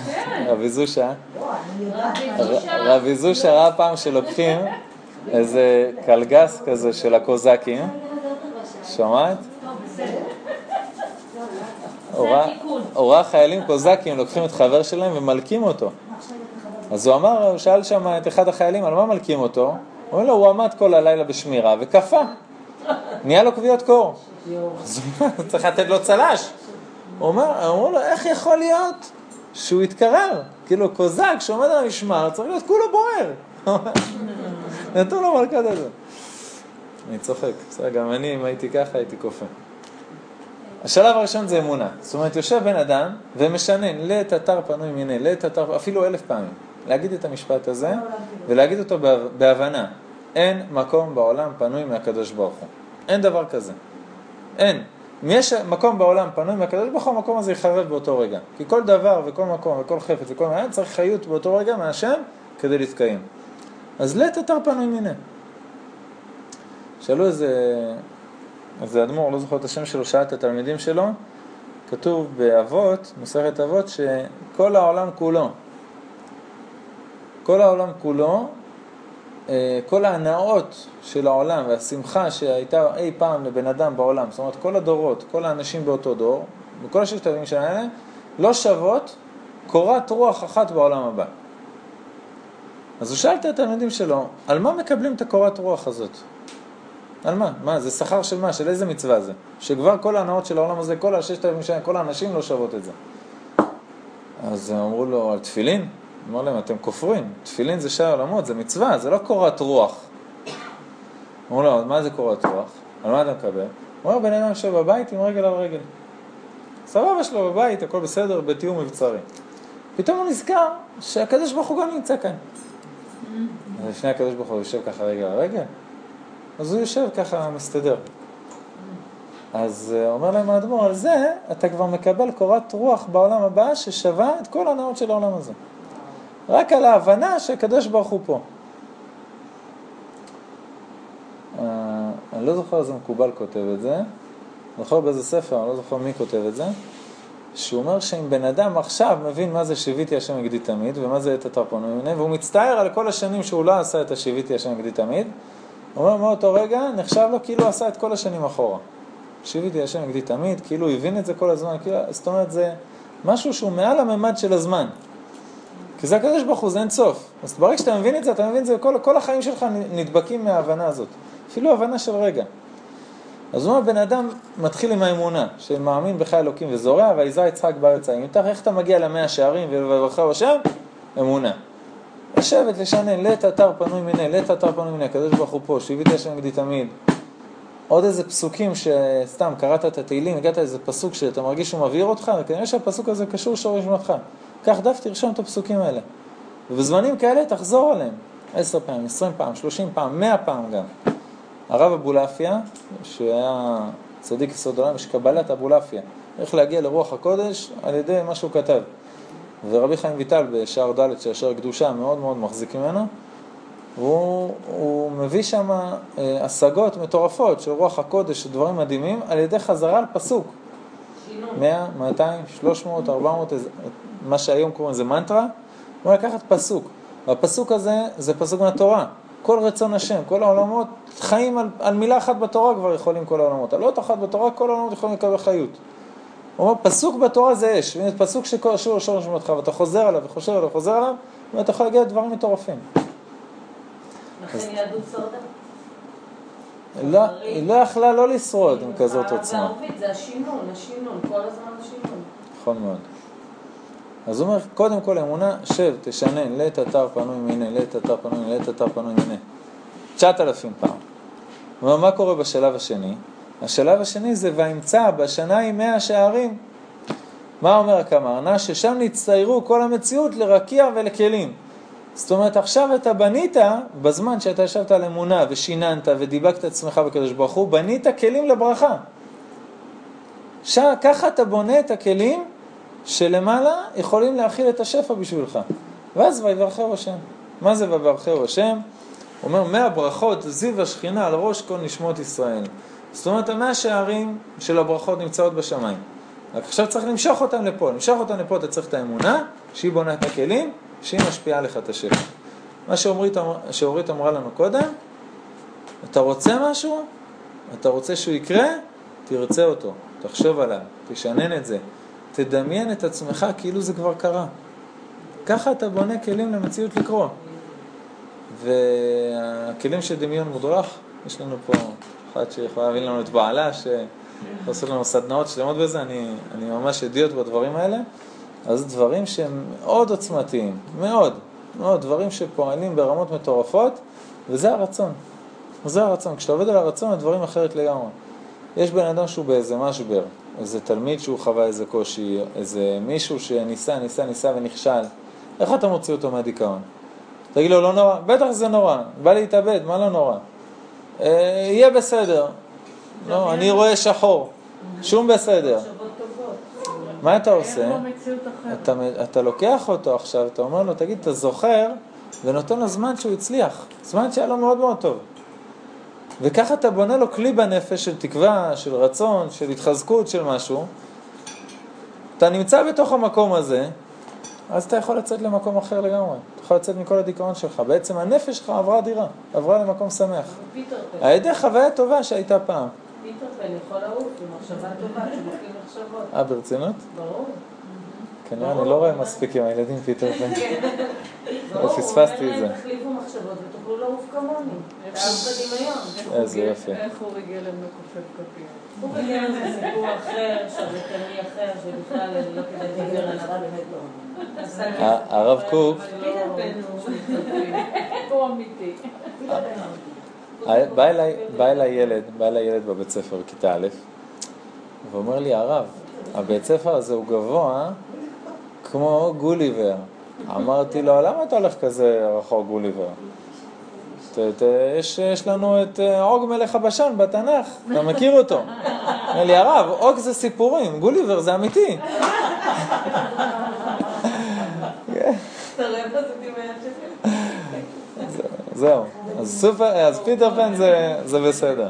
רבי זושה, לא, אני יודעת. ר- רבי זושה ראה פעם שלוקחים איזה קלגס כזה של הקוזקים, שומעת? ראה חיילים קוזקים לוקחים את חבר שלהם ומלקים אותו. אז הוא אמר, הוא שאל שם את אחד החיילים, על מה מלקים אותו? הוא אומר לו, הוא עמד כל הלילה בשמירה וקפא. נהיה לו כוויות קור. צריך לתת לו צל"ש. אמרו לו, איך יכול להיות שהוא יתקרר? כאילו, קוזק שעומד על המשמר, צריך להיות כולו בוער. נתנו לו מלכת הזה. אני צוחק, בסדר, גם אני, אם הייתי ככה, הייתי כופה. השלב הראשון זה אמונה. זאת אומרת, יושב בן אדם ומשנן לית אתר פנוי מיניה, לית אתר, אפילו אלף פעמים. להגיד את המשפט הזה ולהגיד אותו בהב- בהבנה. אין מקום בעולם פנוי מהקדוש ברוך הוא. אין דבר כזה. אין. אם יש מקום בעולם פנוי מהקדוש ברוך הוא, המקום הזה יחרב באותו רגע. כי כל דבר וכל מקום וכל חפץ וכל מעט צריך חיות באותו רגע מהשם כדי להתקיים. אז לית אתר פנוי מיניה. שאלו איזה, איזה אדמו"ר, לא זוכר את השם שלו, שאל את התלמידים שלו, כתוב באבות, מסכת אבות, שכל העולם כולו, כל העולם כולו, כל ההנאות של העולם והשמחה שהייתה אי פעם לבן אדם בעולם, זאת אומרת כל הדורות, כל האנשים באותו דור, וכל הששת שנה האלה, לא שוות קורת רוח אחת בעולם הבא. אז הוא שאל את התלמידים שלו, על מה מקבלים את הקורת רוח הזאת? על מה? מה? זה שכר של מה? של איזה מצווה זה? שכבר כל ההנאות של העולם הזה, כל הששת אלפים שנה, כל האנשים לא שוות את זה. אז אמרו לו, על תפילין? אמר להם, אתם כופרים, תפילין זה שי עולמות, זה מצווה, זה לא קורת רוח. אמרו לו, מה זה קורת רוח? על מה אתה מקבל? הוא אומר, בן אדם יושב בבית עם רגל על רגל. סבבה שלו בבית, הכל בסדר, בתיאום מבצרי. פתאום הוא נזכר שהקדוש ברוך הוא גם נמצא כאן. אז לפני הקדוש ברוך הוא יושב ככה רגל על רגל, אז הוא יושב ככה מסתדר. אז אה, אומר להם האדמו"ר, על זה אתה כבר מקבל קורת רוח בעולם הבא ששווה את כל הנאות של העולם הזה. רק על ההבנה שהקדוש ברוך הוא פה. אה, אני לא זוכר איזה מקובל כותב את זה, זוכר באיזה ספר, אני לא זוכר מי כותב את זה, שהוא אומר שאם בן אדם עכשיו מבין מה זה שיוויתי השם נגדי תמיד, ומה זה התרפונו ממני, והוא מצטער על כל השנים שהוא לא עשה את השיוויתי השם נגדי תמיד, הוא אומר מאותו רגע, נחשב לו כאילו עשה את כל השנים אחורה. שיוויתי השם נגדי תמיד, כאילו הבין את זה כל הזמן, כאילו, זאת אומרת זה, משהו שהוא מעל הממד של הזמן. כי זה הקדוש ברוך הוא, זה אין סוף. אז ברגע שאתה מבין את זה, אתה מבין את זה, כל, כל החיים שלך נדבקים מההבנה הזאת. אפילו הבנה של רגע. אז הוא אומר, בן אדם מתחיל עם האמונה, שמאמין בך אלוקים וזורע, ויזרע יצחק בארץ העמים. איך אתה מגיע למאה שערים ולברכהו השם? אמונה. לשבת, לשנן, לית אתר פנוי מיניה, לית אתר פנוי מיניה, הקדוש ברוך הוא פה, שהביא השם נגדי תמיד. עוד איזה פסוקים שסתם קראת את התהילים, הגעת לאיזה פסוק שאתה מרגיש שהוא מבהיר אותך, וכנראה שהפסוק הזה קשור שורש מותך. קח דף, תרשום את הפסוקים האלה. ובזמנים כאלה תחזור עליהם. עשר פעמים, עשרים פעם, שלושים פעם, מאה פעם גם. הרב אבולעפיה, שהיה צדיק יסוד עולם, יש קבלת אבולעפיה. איך להגיע לרוח הקודש על ידי מה שהוא כתב. ורבי חיים ויטל בשער ד' של אשר קדושה מאוד מאוד מחזיק ממנו, והוא מביא שם אה, השגות מטורפות של רוח הקודש, דברים מדהימים, על ידי חזרה על פסוק. 100, 200, 300, 400, מה שהיום קוראים לזה מנטרה, הוא לקחת פסוק. והפסוק הזה זה פסוק מהתורה. כל רצון השם, כל העולמות חיים על, על מילה אחת בתורה כבר יכולים כל העולמות. על אות אחת בתורה כל העולמות יכולים לקבל חיות. הוא אומר, פסוק בתורה זה אש, והנה פסוק שקשור לשורש ממותך, ואתה חוזר עליו וחושב עליו וחוזר עליו, ואתה יכול להגיע לדברים מטורפים. לכן יהדות שרדה. לא, היא לא יכלה לא לשרוד עם כזאת עוצמה. בערבית זה השינון, השינון, כל הזמן השינון. נכון מאוד. אז הוא אומר, קודם כל אמונה, שב, תשנן, לית אתר פנוי מיני, לית אתר פנוי מיני, לית אתר פנוי מיני. תשעת אלפים פעם. אומר, מה קורה בשלב השני? השלב השני זה וימצא בשנה עם מאה שערים. מה אומר הקמרנה? ששם נצטיירו כל המציאות לרקיע ולכלים. זאת אומרת, עכשיו אתה בנית, בזמן שאתה ישבת על אמונה ושיננת ודיבקת את עצמך בקדוש ברוך הוא, בנית כלים לברכה. ש... ככה אתה בונה את הכלים שלמעלה יכולים להכיל את השפע בשבילך. ואז ויברכהו השם. מה זה ויברכהו השם? אומר, מאה ברכות זיו השכינה על ראש כל נשמות ישראל. זאת אומרת, המאה שערים של הברכות נמצאות בשמיים. רק עכשיו צריך למשוך אותם לפה. למשוך אותם לפה אתה צריך את האמונה, שהיא בונה את הכלים, שהיא משפיעה לך את השפע. מה שאורית, שאורית אמרה לנו קודם, אתה רוצה משהו? אתה רוצה שהוא יקרה? תרצה אותו, תחשוב עליו, תשנן את זה, תדמיין את עצמך כאילו זה כבר קרה. ככה אתה בונה כלים למציאות לקרוא. והכלים של דמיון מודרך, יש לנו פה אחת שיכולה להבין לנו את בעלה, שעושה לנו סדנאות שלמות בזה, אני, אני ממש אדיוט בדברים האלה. אז דברים שהם מאוד עוצמתיים, מאוד, מאוד, דברים שפועלים ברמות מטורפות, וזה הרצון. זה הרצון. כשאתה עובד על הרצון, הדברים אחרת לגמרי. יש בן אדם שהוא באיזה משבר, איזה תלמיד שהוא חווה איזה קושי, איזה מישהו שניסה, ניסה, ניסה ונכשל. איך אתה מוציא אותו מהדיכאון? תגיד לו, לא נורא? בטח זה נורא, בא להתאבד, מה לא נורא? אה, יהיה בסדר. לא, אני רואה שחור, שום בסדר. מה אתה עושה? אתה, אתה לוקח אותו עכשיו, אתה אומר לו, תגיד, אתה זוכר, ונותן לו זמן שהוא הצליח, זמן שהיה לו מאוד מאוד טוב. וככה אתה בונה לו כלי בנפש של תקווה, של רצון, של התחזקות, של משהו. אתה נמצא בתוך המקום הזה, אז אתה יכול לצאת למקום אחר לגמרי. אתה יכול לצאת מכל הדיכאון שלך. בעצם הנפש שלך עברה דירה, עברה למקום שמח. על ידי חוויה טובה שהייתה פעם. פיטר פן יכול לעוף במחשבה טובה, שמכין מחשבות. אה, ברצינות? ברור. כנראה אני לא רואה מספיק עם הילדים פן. ברור, פספסתי את זה. תחליפו מחשבות ותוכלו לעוף כמוני. איזה יופי. איך הוא ריגל למכופף כפיים? הוא בגלל זה סיפור אחר, שרלטני אחר, שבכלל לא כדאי לדבר עליו. הרב קוק. בא אליי, בא אליי ילד, בא אליי ילד בבית ספר, כיתה א', ואומר לי, הרב, הבית ספר הזה הוא גבוה כמו גוליבר. אמרתי לו, למה אתה הולך כזה רחוק גוליבר? ת, ת, יש, יש לנו את אה, עוג מלך הבשן בתנ"ך, אתה מכיר אותו. אומר לי, הרב, עוג זה סיפורים, גוליבר זה אמיתי. זהו, אז, סופר, אז פיטר פן זה, זה בסדר.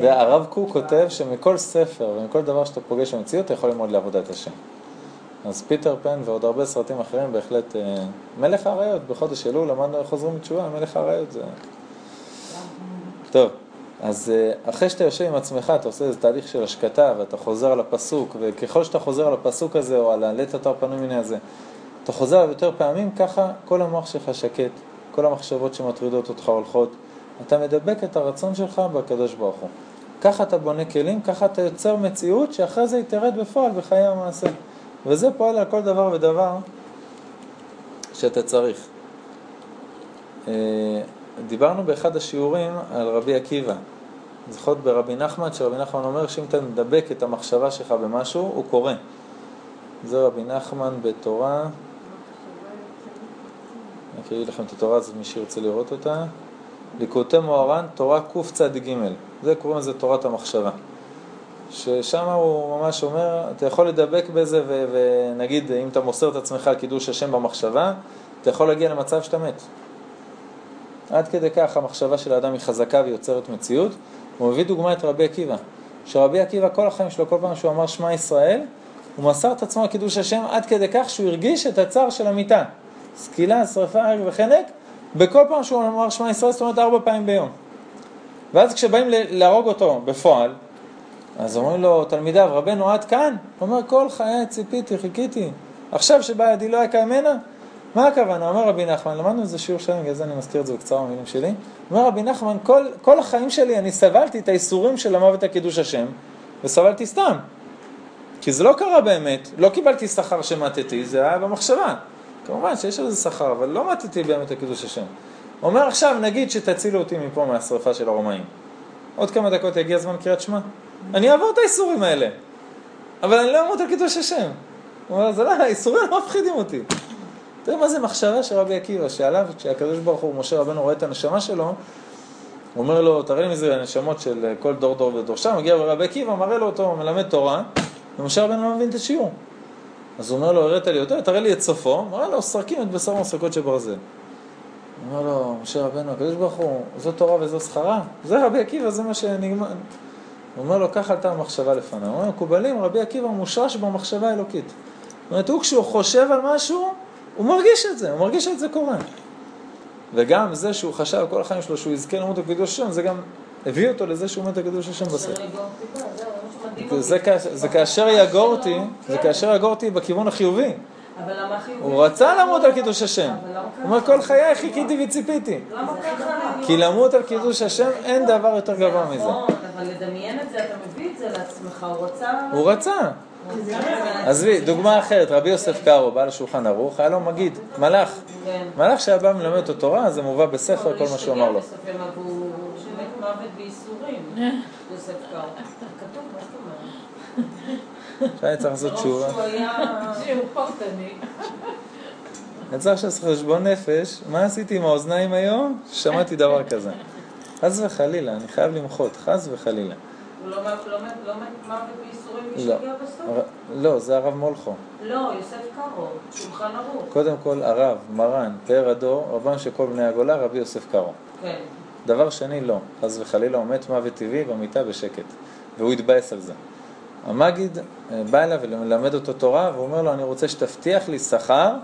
והרב קוק כותב שמכל ספר ומכל דבר שאתה פוגש במציאות אתה יכול ללמוד לעבודת השם. אז פיטר פן ועוד הרבה סרטים אחרים בהחלט, אה, מלך האריות, בחודש אלול למדנו איך חוזרים בתשובה, מלך האריות זה... טוב, אז אה, אחרי שאתה יושב עם עצמך, אתה עושה איזה תהליך של השקטה, ואתה חוזר על הפסוק, וככל שאתה חוזר על הפסוק הזה, או על הלית אתר פנוי מיניה הזה, אתה חוזר עליו יותר פעמים, ככה כל המוח שלך שקט, כל המחשבות שמטרידות אותך הולכות. אתה מדבק את הרצון שלך בקדוש ברוך הוא. ככה אתה בונה כלים, ככה אתה יוצר מציאות שאחרי זה היא תרד בפועל בחיי המעשה. וזה פועל על כל דבר ודבר שאתה צריך. אה, דיברנו באחד השיעורים על רבי עקיבא. זוכרות ברבי נחמן, שרבי נחמן אומר שאם אתה מדבק את המחשבה שלך במשהו, הוא קורא. זה רבי נחמן בתורה, אני אקריא לכם את התורה הזאת, מי שירצה לראות אותה. ליקוטי מוהר"ן, תורה קצ"ג. זה קוראים לזה תורת המחשבה. ששם הוא ממש אומר, אתה יכול לדבק בזה ו- ונגיד אם אתה מוסר את עצמך על קידוש השם במחשבה, אתה יכול להגיע למצב שאתה מת. עד כדי כך המחשבה של האדם היא חזקה ויוצרת מציאות. הוא מביא דוגמה את רבי עקיבא, שרבי עקיבא כל החיים שלו, כל פעם שהוא אמר שמע ישראל, הוא מסר את עצמו על קידוש השם עד כדי כך שהוא הרגיש את הצער של המיטה. סקילה, שרפה, הרג וחנק, בכל פעם שהוא אמר שמע ישראל, זאת אומרת ארבע פעמים ביום. ואז כשבאים להרוג אותו בפועל, אז אומרים לו תלמידיו, רבנו עד כאן? הוא אומר, כל חיי ציפיתי, חיכיתי. עכשיו שבא ידי לא יקה ממנה? מה הכוונה? אומר רבי נחמן, למדנו איזה שיעור שלם, בגלל זה אני מזכיר את זה בקצרה במילים שלי. אומר רבי נחמן, כל, כל החיים שלי אני סבלתי את האיסורים של המוות הקידוש השם, וסבלתי סתם. כי זה לא קרה באמת, לא קיבלתי שכר שמטתי, זה היה במחשבה. כמובן שיש על זה שכר, אבל לא מטתי באמת הקידוש השם. אומר עכשיו, נגיד שתצילו אותי מפה מהשרפה של הרומאים. עוד כמה דקות יגיע זמן קריאת שמע. אני אעבור את האיסורים האלה, אבל אני לא אמות על קידוש השם. הוא אומר, זה לא, האיסורים לא מפחידים אותי. תראה מה זה מחשבה של רבי עקיבא, שעליו, כשהקדוש ברוך הוא, משה רבנו רואה את הנשמה שלו, הוא אומר לו, תראה לי מי זה הנשמות של כל דור דור ודור שם, מגיע רבי עקיבא, מראה לו אותו, מלמד תורה, ומשה רבנו לא מבין את השיעור. אז הוא אומר לו, הראת לי אותו, תראה לי את סופו, מראה לו, סרקים את בשר מסרקות שברזל. הוא אומר לו, משה רבנו, הקדוש ברוך הוא, זו תורה וזו שכרה? זה רבי עקיבא, זה מה שנגמר. הוא אומר לו, קח עלתה המחשבה לפניו. הוא אומר, מקובלים, רבי עקיבא מושרש במחשבה האלוקית. זאת אומרת, הוא כשהוא חושב על משהו, הוא מרגיש את זה, הוא מרגיש את זה קורה. וגם זה שהוא חשב כל החיים שלו שהוא יזכה למות בקדוש השם, זה גם הביא אותו לזה שהוא מת בקדוש השם בסוף. זה כאשר יגור אותי, זה כאשר יגור אותי בכיוון החיובי. הוא רצה למות על קידוש השם. הוא אומר, כל חיי חיכיתי וציפיתי. ככה? כי למות על קידוש השם אין דבר יותר גבוה מזה. אבל לדמיין את זה, אתה מביא את זה לעצמך, הוא רצה... הוא רצה. עזבי, דוגמה אחרת, רבי יוסף קארו, בעל השולחן ערוך, היה לו מגיד, מלאך. כן. מלאך שהיה בא מלמד אותו תורה, זה מובא בספר, כל מה שהוא אמר לו. שהיה צריך לעשות תשובה. צריך לעשות חשבון נפש, מה עשיתי עם האוזניים היום? שמעתי דבר כזה. חס וחלילה, אני חייב למחות, חס וחלילה. הוא לא מת לא לא מוות בייסורים מי לא. שהגיע בסוף? לא, זה הרב מולכו. לא, יוסף קארו, שולחן ערוך. קודם כל, הרב, מרן, פאר הדור, רבם של כל בני הגולה, רבי יוסף קארו. כן. דבר שני, לא. חס וחלילה, הוא מת מוות טבעי במיטה בשקט. והוא התבאס על זה. המגיד אה, בא אליו ולמד אותו תורה, והוא אומר לו, אני רוצה שתבטיח לי שכר.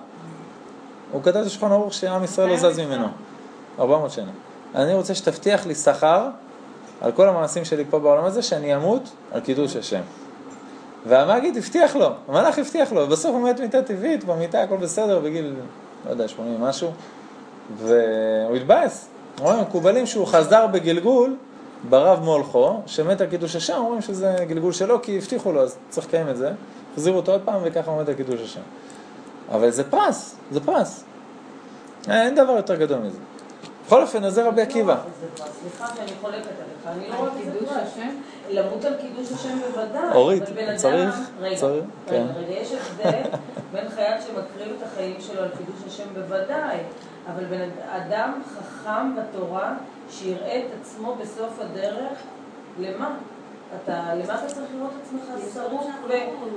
הוא כתב את השולחן ערוך שעם ישראל לא זז ממנו. 400 שנה. אני רוצה שתבטיח לי שכר על כל המעשים שלי פה בעולם הזה, שאני אמות על קידוש השם. והמגיד הבטיח לו, המלאך הבטיח לו, ובסוף הוא מת מיטה טבעית, במיטה הכל בסדר, בגיל, לא יודע, 80 ומשהו, והוא התבאס. אומרים, מקובלים שהוא חזר בגלגול ברב מולכו, שמת על קידוש השם, אומרים שזה גלגול שלו, כי הבטיחו לו, אז צריך לקיים את זה. החזירו אותו עוד פעם, וככה הוא מת על קידוש השם. אבל זה פרס, זה פרס. אין דבר יותר גדול מזה. בכל אופן, אז זה רבי עקיבא. סליחה שאני חולקת עליך, אני לא רואה בזה קידוש. השם? למות על קידוש השם בוודאי. אורית, צריך, צריך, כן. רגע, יש הבדל בין חייל שמקריב את החיים שלו על קידוש השם בוודאי, אבל בן אדם חכם בתורה שיראה את עצמו בסוף הדרך, למה? אתה, למה אתה צריך לראות את עצמך שרוף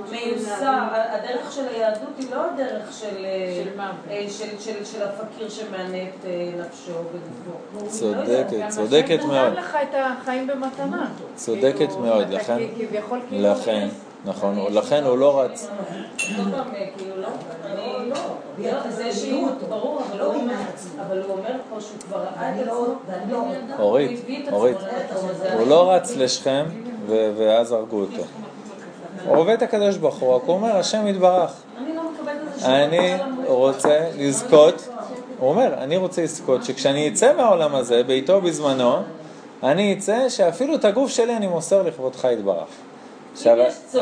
ומיוסר? הדרך של היהדות היא לא הדרך של, אה, של. אה, של, של, של הפקיר שמענה את אה, נפשו וגופו. צודקת, גם צודקת השם מאוד. נתן לך את החיים במתנה. צודקת כאילו, מאוד, לכן- כאילו... לכן, נכון, לכן הוא לא רץ. כאילו, לא, לא. לא, זה. ברור, אבל לא הוא אומר, את פה שהוא כבר ראה את לא- עצמו. לא- אורית, הוא הביא את עצמו אורית. הוא לא רץ לשכם ו- ואז הרגו אותו. עובד הקדוש ברוך הוא, רק הוא אומר, השם יתברך. אני לא למות. רוצה לזכות, הוא אומר, אני רוצה לזכות שכשאני אצא מהעולם הזה, בעיתו ובזמנו, אני אצא שאפילו את הגוף שלי אני מוסר לכבודך יתברך. עכשיו,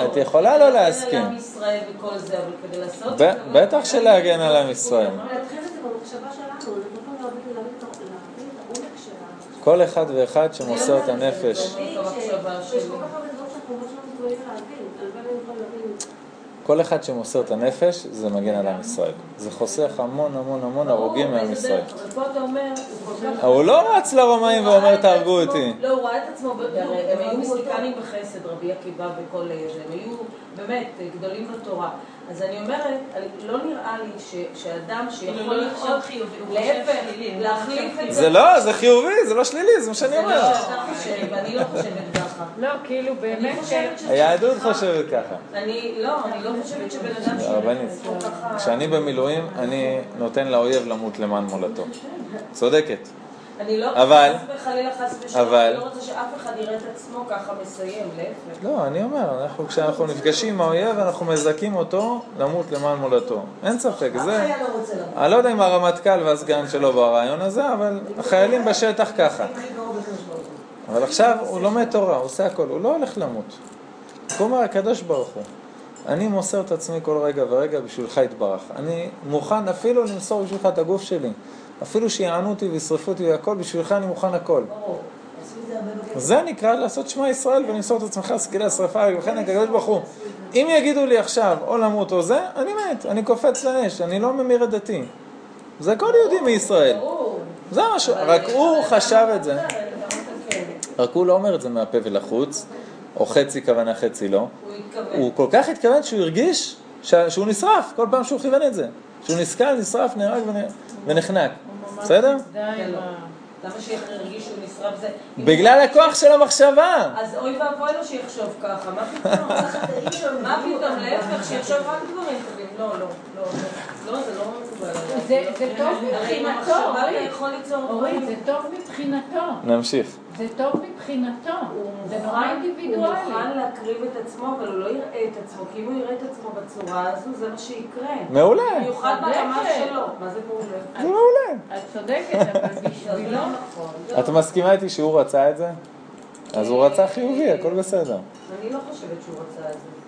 את יכולה לא להגן להסכים. על עם ישראל וכל זה, אבל כדי לעשות... בטח שלהגן על עם ישראל. להתחיל את זה במחשבה שלנו, אנחנו יכולים להבין להבין את להבין את העומק שלה. כל אחד ואחד שמוסר את הנפש. כל אחד שמוסר את הנפש, זה מגן על עם ישראל. זה חוסך המון המון המון הרוגים מעם ישראל. הוא לא רץ לרומאים ואומר תהרגו אותי. לא, הוא ראה את עצמו, הם היו מיסטיקנים בחסד, רבי עקיבא וכל זה, הם היו באמת גדולים בתורה. אז אני אומרת, לא נראה לי ש- שאדם כאילו, שיכול לא לחשוב חיובי, הוא חושב להפך, להחליף את זה לא, זה חיובי, זה לא שלילי, זה מה שאני זה אומר. מה שאתה חושב, ואני לא חושבת ככה. לא, כאילו באמת, שזה... היהדות חושבת ככה. אני, לא, אני לא חושבת שבן אדם הרבנית, כל ככה... כשאני במילואים, אני נותן לאויב למות למען מולדתו. צודקת. אני לא, אבל- חס וחלילה, חס ושלום, אבל- אני לא רוצה שאף אחד יראה את עצמו ככה מסיים, להפך. לא, אני אומר, אנחנו, כשאנחנו נפגשים עם האויב, אנחנו מזכים אותו למות למען מולדתו. אין ספק, אף זה... חייל לא רוצה למות. אני לא יודע אם הרמטכ"ל והסגן שלו ברעיון הזה, אבל החיילים בשטח ככה. אבל עכשיו הוא לומד תורה, הוא עושה הכל, הוא לא הולך למות. הוא אומר, הקדוש ברוך הוא, אני מוסר את עצמי כל רגע ורגע בשבילך יתברך. אני מוכן אפילו למסור בשבילך את הגוף שלי. אפילו שיענו אותי וישרפו אותי והכל, בשבילך אני מוכן הכל. זה נקרא לעשות שמע ישראל ולמסור את עצמך סקילה שרפה, וכן הקדוש ברוך הוא. אם יגידו לי עכשיו או למות או זה, אני מת, אני קופץ לאש, אני לא ממיר את דתי. זה כל יהודי מישראל. זה משהו, אבל- רק הוא חשב את זה. אבל- רק הוא לא אומר את זה מהפה ולחוץ, או חצי כוונה חצי לא. הוא כל כך התכוון שהוא הרגיש ש- שהוא נשרף כל פעם שהוא כיוון את זה. שהוא נסכל, נשרף, נהרג ונ- ונחנק. בסדר? למה נשרף זה? בגלל הכוח של המחשבה. אז אוי ואבוי לו שיחשוב ככה, מה פתאום? מה פתאום, להפך, שיחשוב רק דברים טובים. לא, לא, לא, לא. לא, זה לא מקובל. זה- זה טוב מבחינתו, אורית. זה טוב מבחינתו. נמשיך. זה טוב מבחינתו. זה נורא הוא מוכן אינדיבידואלי. להקריב את עצמו, אבל הוא לא יראה את עצמו, כי אם הוא יראה את עצמו בצורה הזו, זה מה שיקרה. מעולה. במיוחד ברמה. שלו. מה זה מעולה? זה מעולה. את צודקת, אבל בשבילו... לא נכון. את מסכימה איתי שהוא רצה את זה? אז הוא רצה חיובי, הכל בסדר. אני לא חושבת שהוא רצה את זה.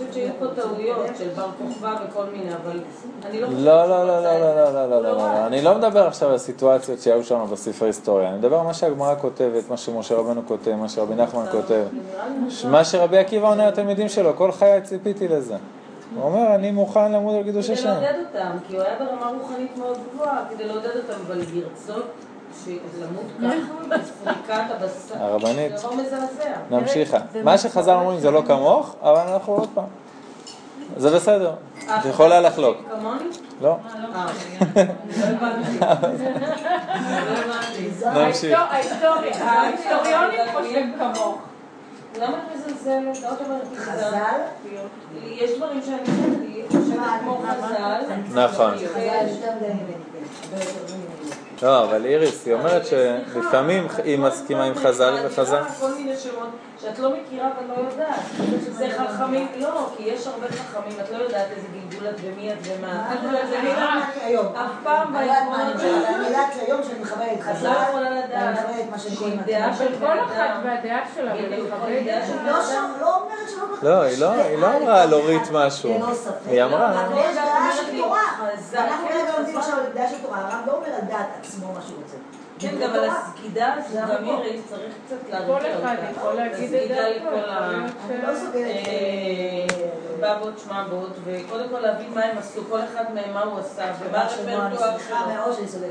חושבת שהיו פה טעויות של בר כוכבא וכל מיני, אבל אני לא חושבת לא, לא, לא, לא, לא. לא, לא, לא, הוא לא, רץ. לא. אני לא מדבר עכשיו על סיטואציות שהיו שם בספרי היסטוריה. אני מדבר על מה שהגמרא כותבת, מה שמשה רבנו כותב, מה שרבי נחמן כותב. מוזר. מה שרבי עקיבא עונה לתלמידים שלו, כל חיי ציפיתי לזה. הוא אומר, אני מוכן למות על קידוש כדי השם. לעודד אותם, כי הוא היה ברמה רוחנית מאוד גבוהה, כדי לעודד אותם, אבל לרצות ככה, הבשר, הרבנית. זה מזעזע. נמשיכה. מה שחז"ל אומרים זה לא כמוך, אבל אנחנו עוד פעם. זה בסדר. את יכולה לחלוק. כמוני? לא. אה, לא. לא. נמשיך. ההיסטורי- ההיסטוריונים חושבים כמוך. למה את מזלזלת? לא את אומרת לי חז"ל? יש דברים שאני חושבת כמו חז"ל. נכון. לא, אבל איריס, היא אומרת שלפעמים היא מסכימה עם חז"ל וחז"ל. שאת לא מכירה ולא יודעת. זה חכמים, לא, כי יש הרבה חכמים, את לא יודעת איזה גלגול את ומי את ומה. את לא יודעת היום. אף פעם בעקרונות יודעת. שלך. אני יודעת שהיום שאני מכבדת את חז"ל, לא יכולה לדעת שהיא דעה התנ"ך. של כל אחת. והדעה שלה, את. לא שם, לא אומרת שלא מכבדת. לא, היא לא- לא אמרה להוריד משהו. היא אמרה- אבל יש דעה של תורה. חז"ל, ואנחנו כן, כרגע לומדים חז"ל. עכשיו על דעה של תורה. הרב לא אומר על דעת עצמו מה שהוא רוצה. כן, גם על. הסגידה, זה גם. מירי, צריך קצת להרגיע כל אותה. אחד יכול להגיד את הסגידה דעתו, אני לא. אה, בבות שמבות, וקודם כל להבין מה הם עשו, כל אחד מהם מה הוא עשה, ומה הרפרטואר שלו.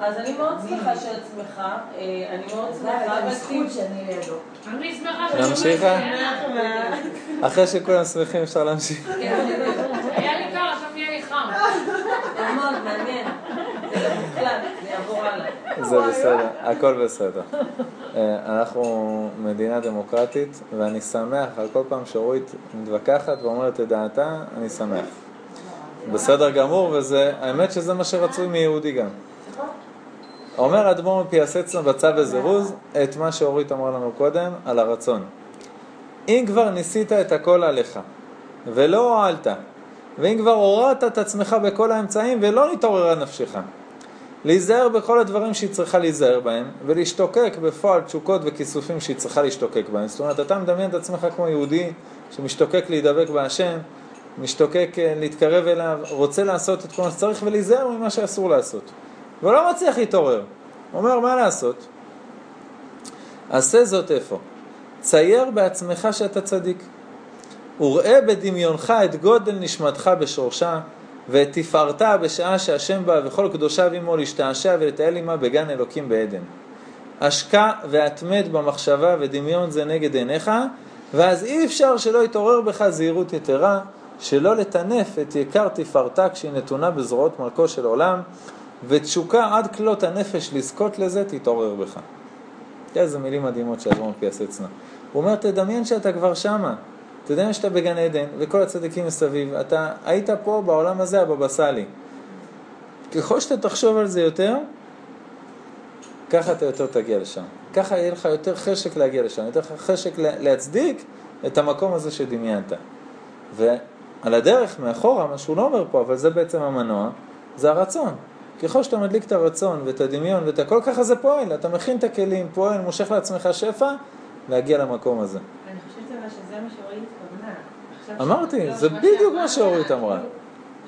אז אני מאוד שמחה שאת שמחה, אה, אני מאוד שמחה, אבל זכות שאני לידו. אני שמחה שאני נמשיכה? תהיי- אחרי שכולם שמחים אפשר להמשיך. היה לי קר, עכשיו נהיה לי חם. מאוד מעניין, זה מוקלט, הלאה. זה בסדר, הכל בסדר. אה, אנחנו מדינה דמוקרטית, ואני שמח על כל פעם שאורית מתווכחת ואומרת את דעתה, אני שמח. בסדר גמור, וזה, האמת שזה מה שרצוי מיהודי גם. אומר אדמו"ר מפייסצנה בצו וזירוז את מה שאורית אמרה לנו קודם על הרצון. אם כבר ניסית את הכל עליך ולא הועלת, ואם כבר הורדת את עצמך בכל האמצעים ולא נתעוררה נפשך, להיזהר בכל הדברים שהיא צריכה להיזהר בהם, ולהשתוקק בפועל תשוקות וכיסופים שהיא צריכה להשתוקק בהם. זאת אומרת, אתה מדמיין את עצמך כמו יהודי שמשתוקק להידבק בהשם, משתוקק אה, להתקרב אליו, רוצה לעשות את כל מה שצריך ולהיזהר ממה שאסור לעשות. ולא מצליח להתעורר. אומר, מה לעשות? עשה זאת איפה? צייר בעצמך שאתה צדיק. וראה בדמיונך את גודל נשמתך בשורשה, ואת תפארתה בשעה שהשם בא וכל קדושיו עמו להשתעשע ולטייל עמה בגן אלוקים בעדן. השקע והתמד במחשבה ודמיון זה נגד עיניך, ואז אי אפשר שלא יתעורר בך זהירות יתרה, שלא לטנף את יקר תפארתה כשהיא נתונה בזרועות מלכו של עולם, ותשוקה עד כלות הנפש לזכות לזה תתעורר בך. איזה מילים מדהימות שאדמון פיאסצנה. הוא אומר, תדמיין שאתה כבר שמה. תדמיין שאתה בגן עדן, וכל הצדיקים מסביב. אתה היית פה בעולם הזה, הבבא סאלי. ככל שאתה תחשוב על זה יותר, ככה אתה יותר תגיע לשם. ככה יהיה לך יותר חשק להגיע לשם, יותר חשק להצדיק את המקום הזה שדמיינת. ועל הדרך, מאחורה, מה שהוא לא אומר פה, אבל זה בעצם המנוע, זה הרצון. ככל שאתה מדליק את הרצון ואת הדמיון ואת הכל, ככה זה פועל. אתה מכין את הכלים, פועל, מושך לעצמך שפע, להגיע למקום הזה. מה שאורית התכוונה. אמרתי, זה בדיוק מה שאורית אמרה.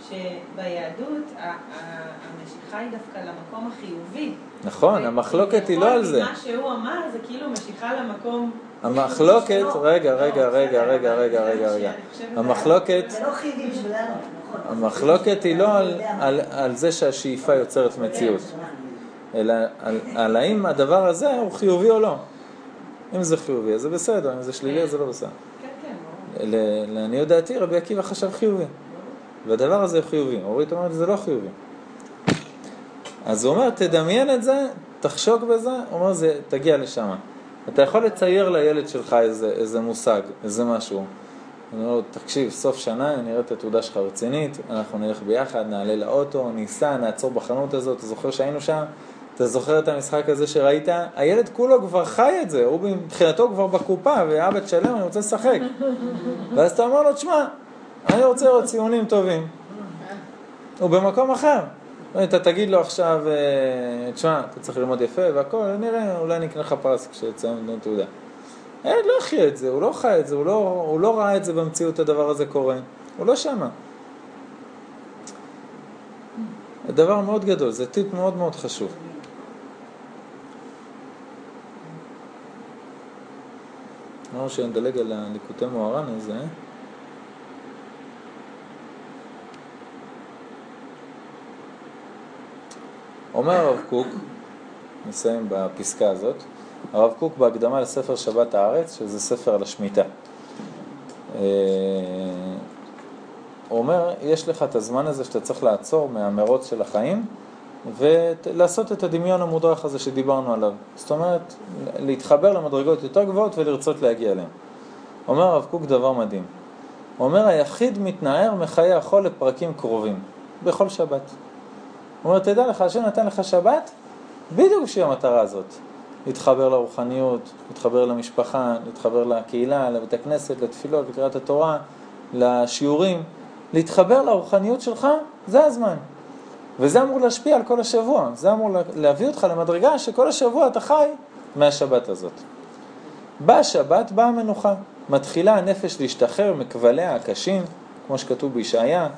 שביהדות המשיכה היא דווקא למקום החיובי. נכון, המחלוקת היא לא על זה. מה שהוא אמר זה כאילו משיכה למקום... המחלוקת, שלו. רגע, לא, רגע, רגע, רגע, רגע, רגע, רגע. המחלוקת, זה לא חיובי בשבילנו, נכון. המחלוקת היא לא על, על, על זה שהשאיפה יוצרת מציאות, אלא על, על האם הדבר הזה הוא חיובי או לא. אם זה חיובי, אז זה בסדר, אם זה שלילי, אז זה לא בסדר. כן, כן, ברור. ל- לעניות דעתי, רבי עקיבא חשב חיובי. והדבר הזה חיובי. אורית אומרת, זה לא חיובי. אז הוא אומר, תדמיין את זה, תחשוק בזה, הוא אומר, זה, תגיע לשם. אתה יכול לצייר לילד שלך איזה, איזה מושג, איזה משהו. אני אומר לו, תקשיב, סוף שנה, נראה את התעודה שלך רצינית, אנחנו נלך ביחד, נעלה לאוטו, ניסע, נעצור בחנות הזאת, זוכר שהיינו שם? אתה זוכר את המשחק הזה שראית? הילד כולו כבר חי את זה, הוא מבחינתו כבר בקופה, ואבא תשלם, אני רוצה לשחק. ואז אתה אומר לו, תשמע, אני רוצה לראות ציונים טובים. הוא במקום אחר. אתה תגיד לו עכשיו, אה, תשמע, אתה צריך ללמוד יפה והכל, נראה, אולי נקנה לך פרס כשתסיים תעודה. הילד לא יחיה את זה, הוא לא חי את זה, הוא לא, הוא לא ראה את זה במציאות, הדבר הזה קורה. הוא לא שמה. זה דבר מאוד גדול, זה טיפ מאוד מאוד חשוב. אמרנו שנדלג על הליקוטי מוהר"ן הזה. אומר הרב קוק, נסיים בפסקה הזאת, הרב קוק בהקדמה לספר שבת הארץ, שזה ספר על השמיטה. אה, הוא אומר, יש לך את הזמן הזה שאתה צריך לעצור מהמרוץ של החיים ולעשות את הדמיון המודרך הזה שדיברנו עליו. זאת אומרת, להתחבר למדרגות יותר גבוהות ולרצות להגיע אליהן. אומר הרב קוק דבר מדהים. אומר, היחיד מתנער מחיי החול לפרקים קרובים, בכל שבת. הוא אומר, תדע לך, השם נתן לך שבת בדיוק בשביל המטרה הזאת. להתחבר לרוחניות, להתחבר למשפחה, להתחבר לקהילה, לבית הכנסת, לתפילות, לקריאת התורה, לשיעורים. להתחבר לרוחניות שלך, זה הזמן. וזה אמור להשפיע על כל השבוע, זה אמור להביא אותך למדרגה שכל השבוע אתה חי מהשבת הזאת. באה שבת, באה המנוחה. מתחילה הנפש להשתחרר מכבליה הקשים, כמו שכתוב בישעיה,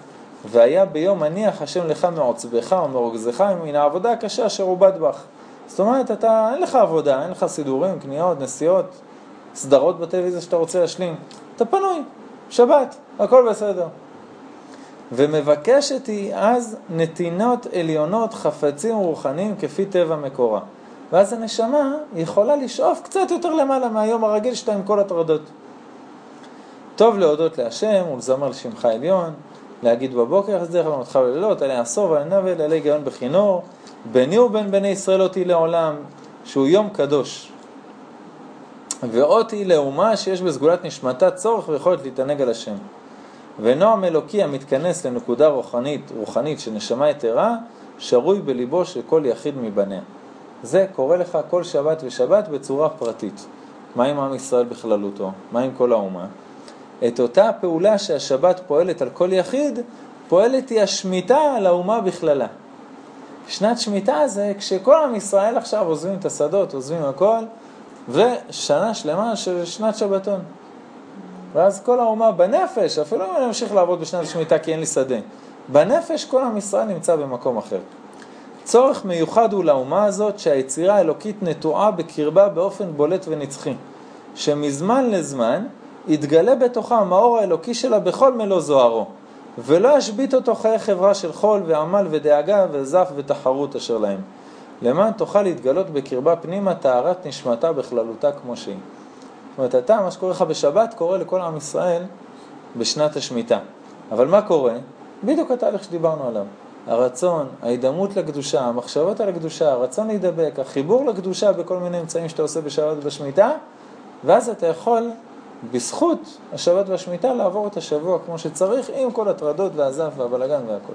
והיה ביום מניח השם לך מעוצבך ומרוגזך מן העבודה הקשה אשר עובד בך. זאת אומרת, אתה, אין לך עבודה, אין לך סידורים, קניות, נסיעות, סדרות בטלוויזיה שאתה רוצה להשלים. אתה פנוי, שבת, הכל בסדר. ומבקשת היא אז נתינות עליונות, חפצים ורוחניים כפי טבע מקורה. ואז הנשמה יכולה לשאוף קצת יותר למעלה מהיום הרגיל שאתה עם כל הטרדות. טוב להודות להשם ולזמר לשמך עליון, להגיד בבוקר, אז דרך למותך בלילות, עלי עשור ועלי נבל, עלי גאון בכינור, ביני ובין בני ישראל אותי לעולם, שהוא יום קדוש. ואות היא לאומה שיש בסגולת נשמתה צורך ויכולת להתענג על השם. ונועם אלוקי המתכנס לנקודה רוחנית, רוחנית של נשמה יתרה, שרוי בליבו של כל יחיד מבניה. זה קורה לך כל שבת ושבת בצורה פרטית. מה עם עם ישראל בכללותו? מה עם כל האומה? את אותה הפעולה שהשבת פועלת על כל יחיד, פועלת היא השמיטה על האומה בכללה. שנת שמיטה זה כשכל עם ישראל עכשיו עוזבים את השדות, עוזבים הכל, ושנה שלמה של שנת שבתון. ואז כל האומה בנפש, אפילו אם אני אמשיך לעבוד בשנת שמיטה כי אין לי שדה, בנפש כל עם ישראל נמצא במקום אחר. צורך מיוחד הוא לאומה הזאת שהיצירה האלוקית נטועה בקרבה באופן בולט ונצחי, שמזמן לזמן יתגלה בתוכה המאור האלוקי שלה בכל מלוא זוהרו, ולא ישבית אותו חיי חברה של חול ועמל ודאגה וזף ותחרות אשר להם. למען תוכל להתגלות בקרבה פנימה טהרת נשמתה בכללותה כמו שהיא. זאת אומרת, אתה, מה שקורה לך בשבת, קורה לכל עם ישראל בשנת השמיטה. אבל מה קורה? בדיוק התהליך שדיברנו עליו. הרצון, ההידמות לקדושה, המחשבות על הקדושה, הרצון להידבק, החיבור לקדושה בכל מיני אמצעים שאתה עושה בשבת ובשמיטה, ואז אתה יכול, בזכות השבת והשמיטה, לעבור את השבוע כמו שצריך, עם כל הטרדות והזף והבלגן והכל.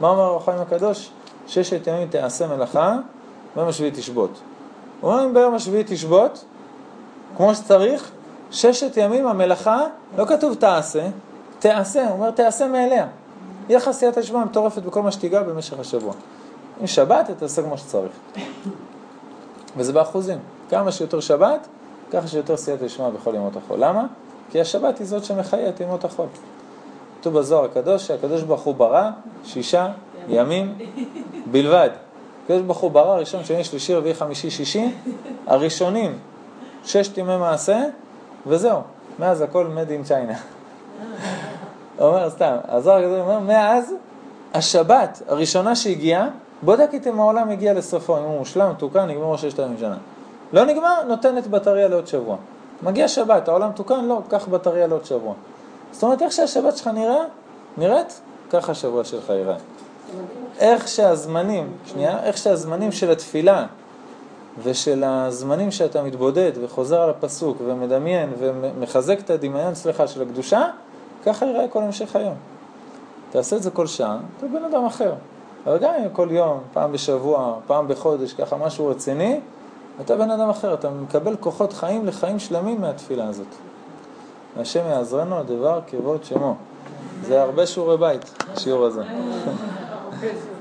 מה אומר החיים הקדוש? ששת ימים תעשה מלאכה, ביום השביעי תשבות. הוא אומר אם ביום השביעי תשבות, כמו שצריך, ששת ימים המלאכה, לא כתוב תעשה, תעשה, הוא אומר תעשה מאליה. יהיה לך סייעתא שמע מטורפת בכל מה שתיגע במשך השבוע. אם שבת, תעשה כמו שצריך. וזה באחוזים. כמה שיותר שבת, ככה שיותר סייעתא שמע בכל ימות החול. למה? כי השבת היא זאת שמחיה את ימות החול. כתוב בזוהר הקדוש שהקדוש ברוך הוא ברא שישה ימים בלבד. הקדוש ברוך הוא ברא ראשון, שני, שלישי, רביעי, חמישי, שישי, הראשונים, ששת ימי מעשה, וזהו. מאז הכל made in China. אומר סתם, הזוהר הקדוש אומר, מאז השבת הראשונה שהגיעה, בודק איתי אם העולם הגיע לסופו, אם הוא מושלם, תוקן, נגמר ששת אלפים שנה. לא נגמר, נותנת בטריה לעוד שבוע. מגיע שבת, העולם תוקן, לא, קח בטריה לעוד שבוע. זאת אומרת, איך שהשבת שלך נראה, נראית, ככה השבוע שלך ייראה. איך שהזמנים, שנייה, איך שהזמנים של התפילה ושל הזמנים שאתה מתבודד וחוזר על הפסוק ומדמיין ומחזק את הדמיון, סליחה, של הקדושה, ככה ייראה כל המשך היום. תעשה את זה כל שעה, אתה בן אדם אחר. אבל גם אם כל יום, פעם בשבוע, פעם בחודש, ככה משהו רציני, אתה בן אדם אחר, אתה מקבל כוחות חיים לחיים שלמים מהתפילה הזאת. השם יעזרנו הדבר כבוד שמו. זה הרבה שיעורי בית, השיעור הזה.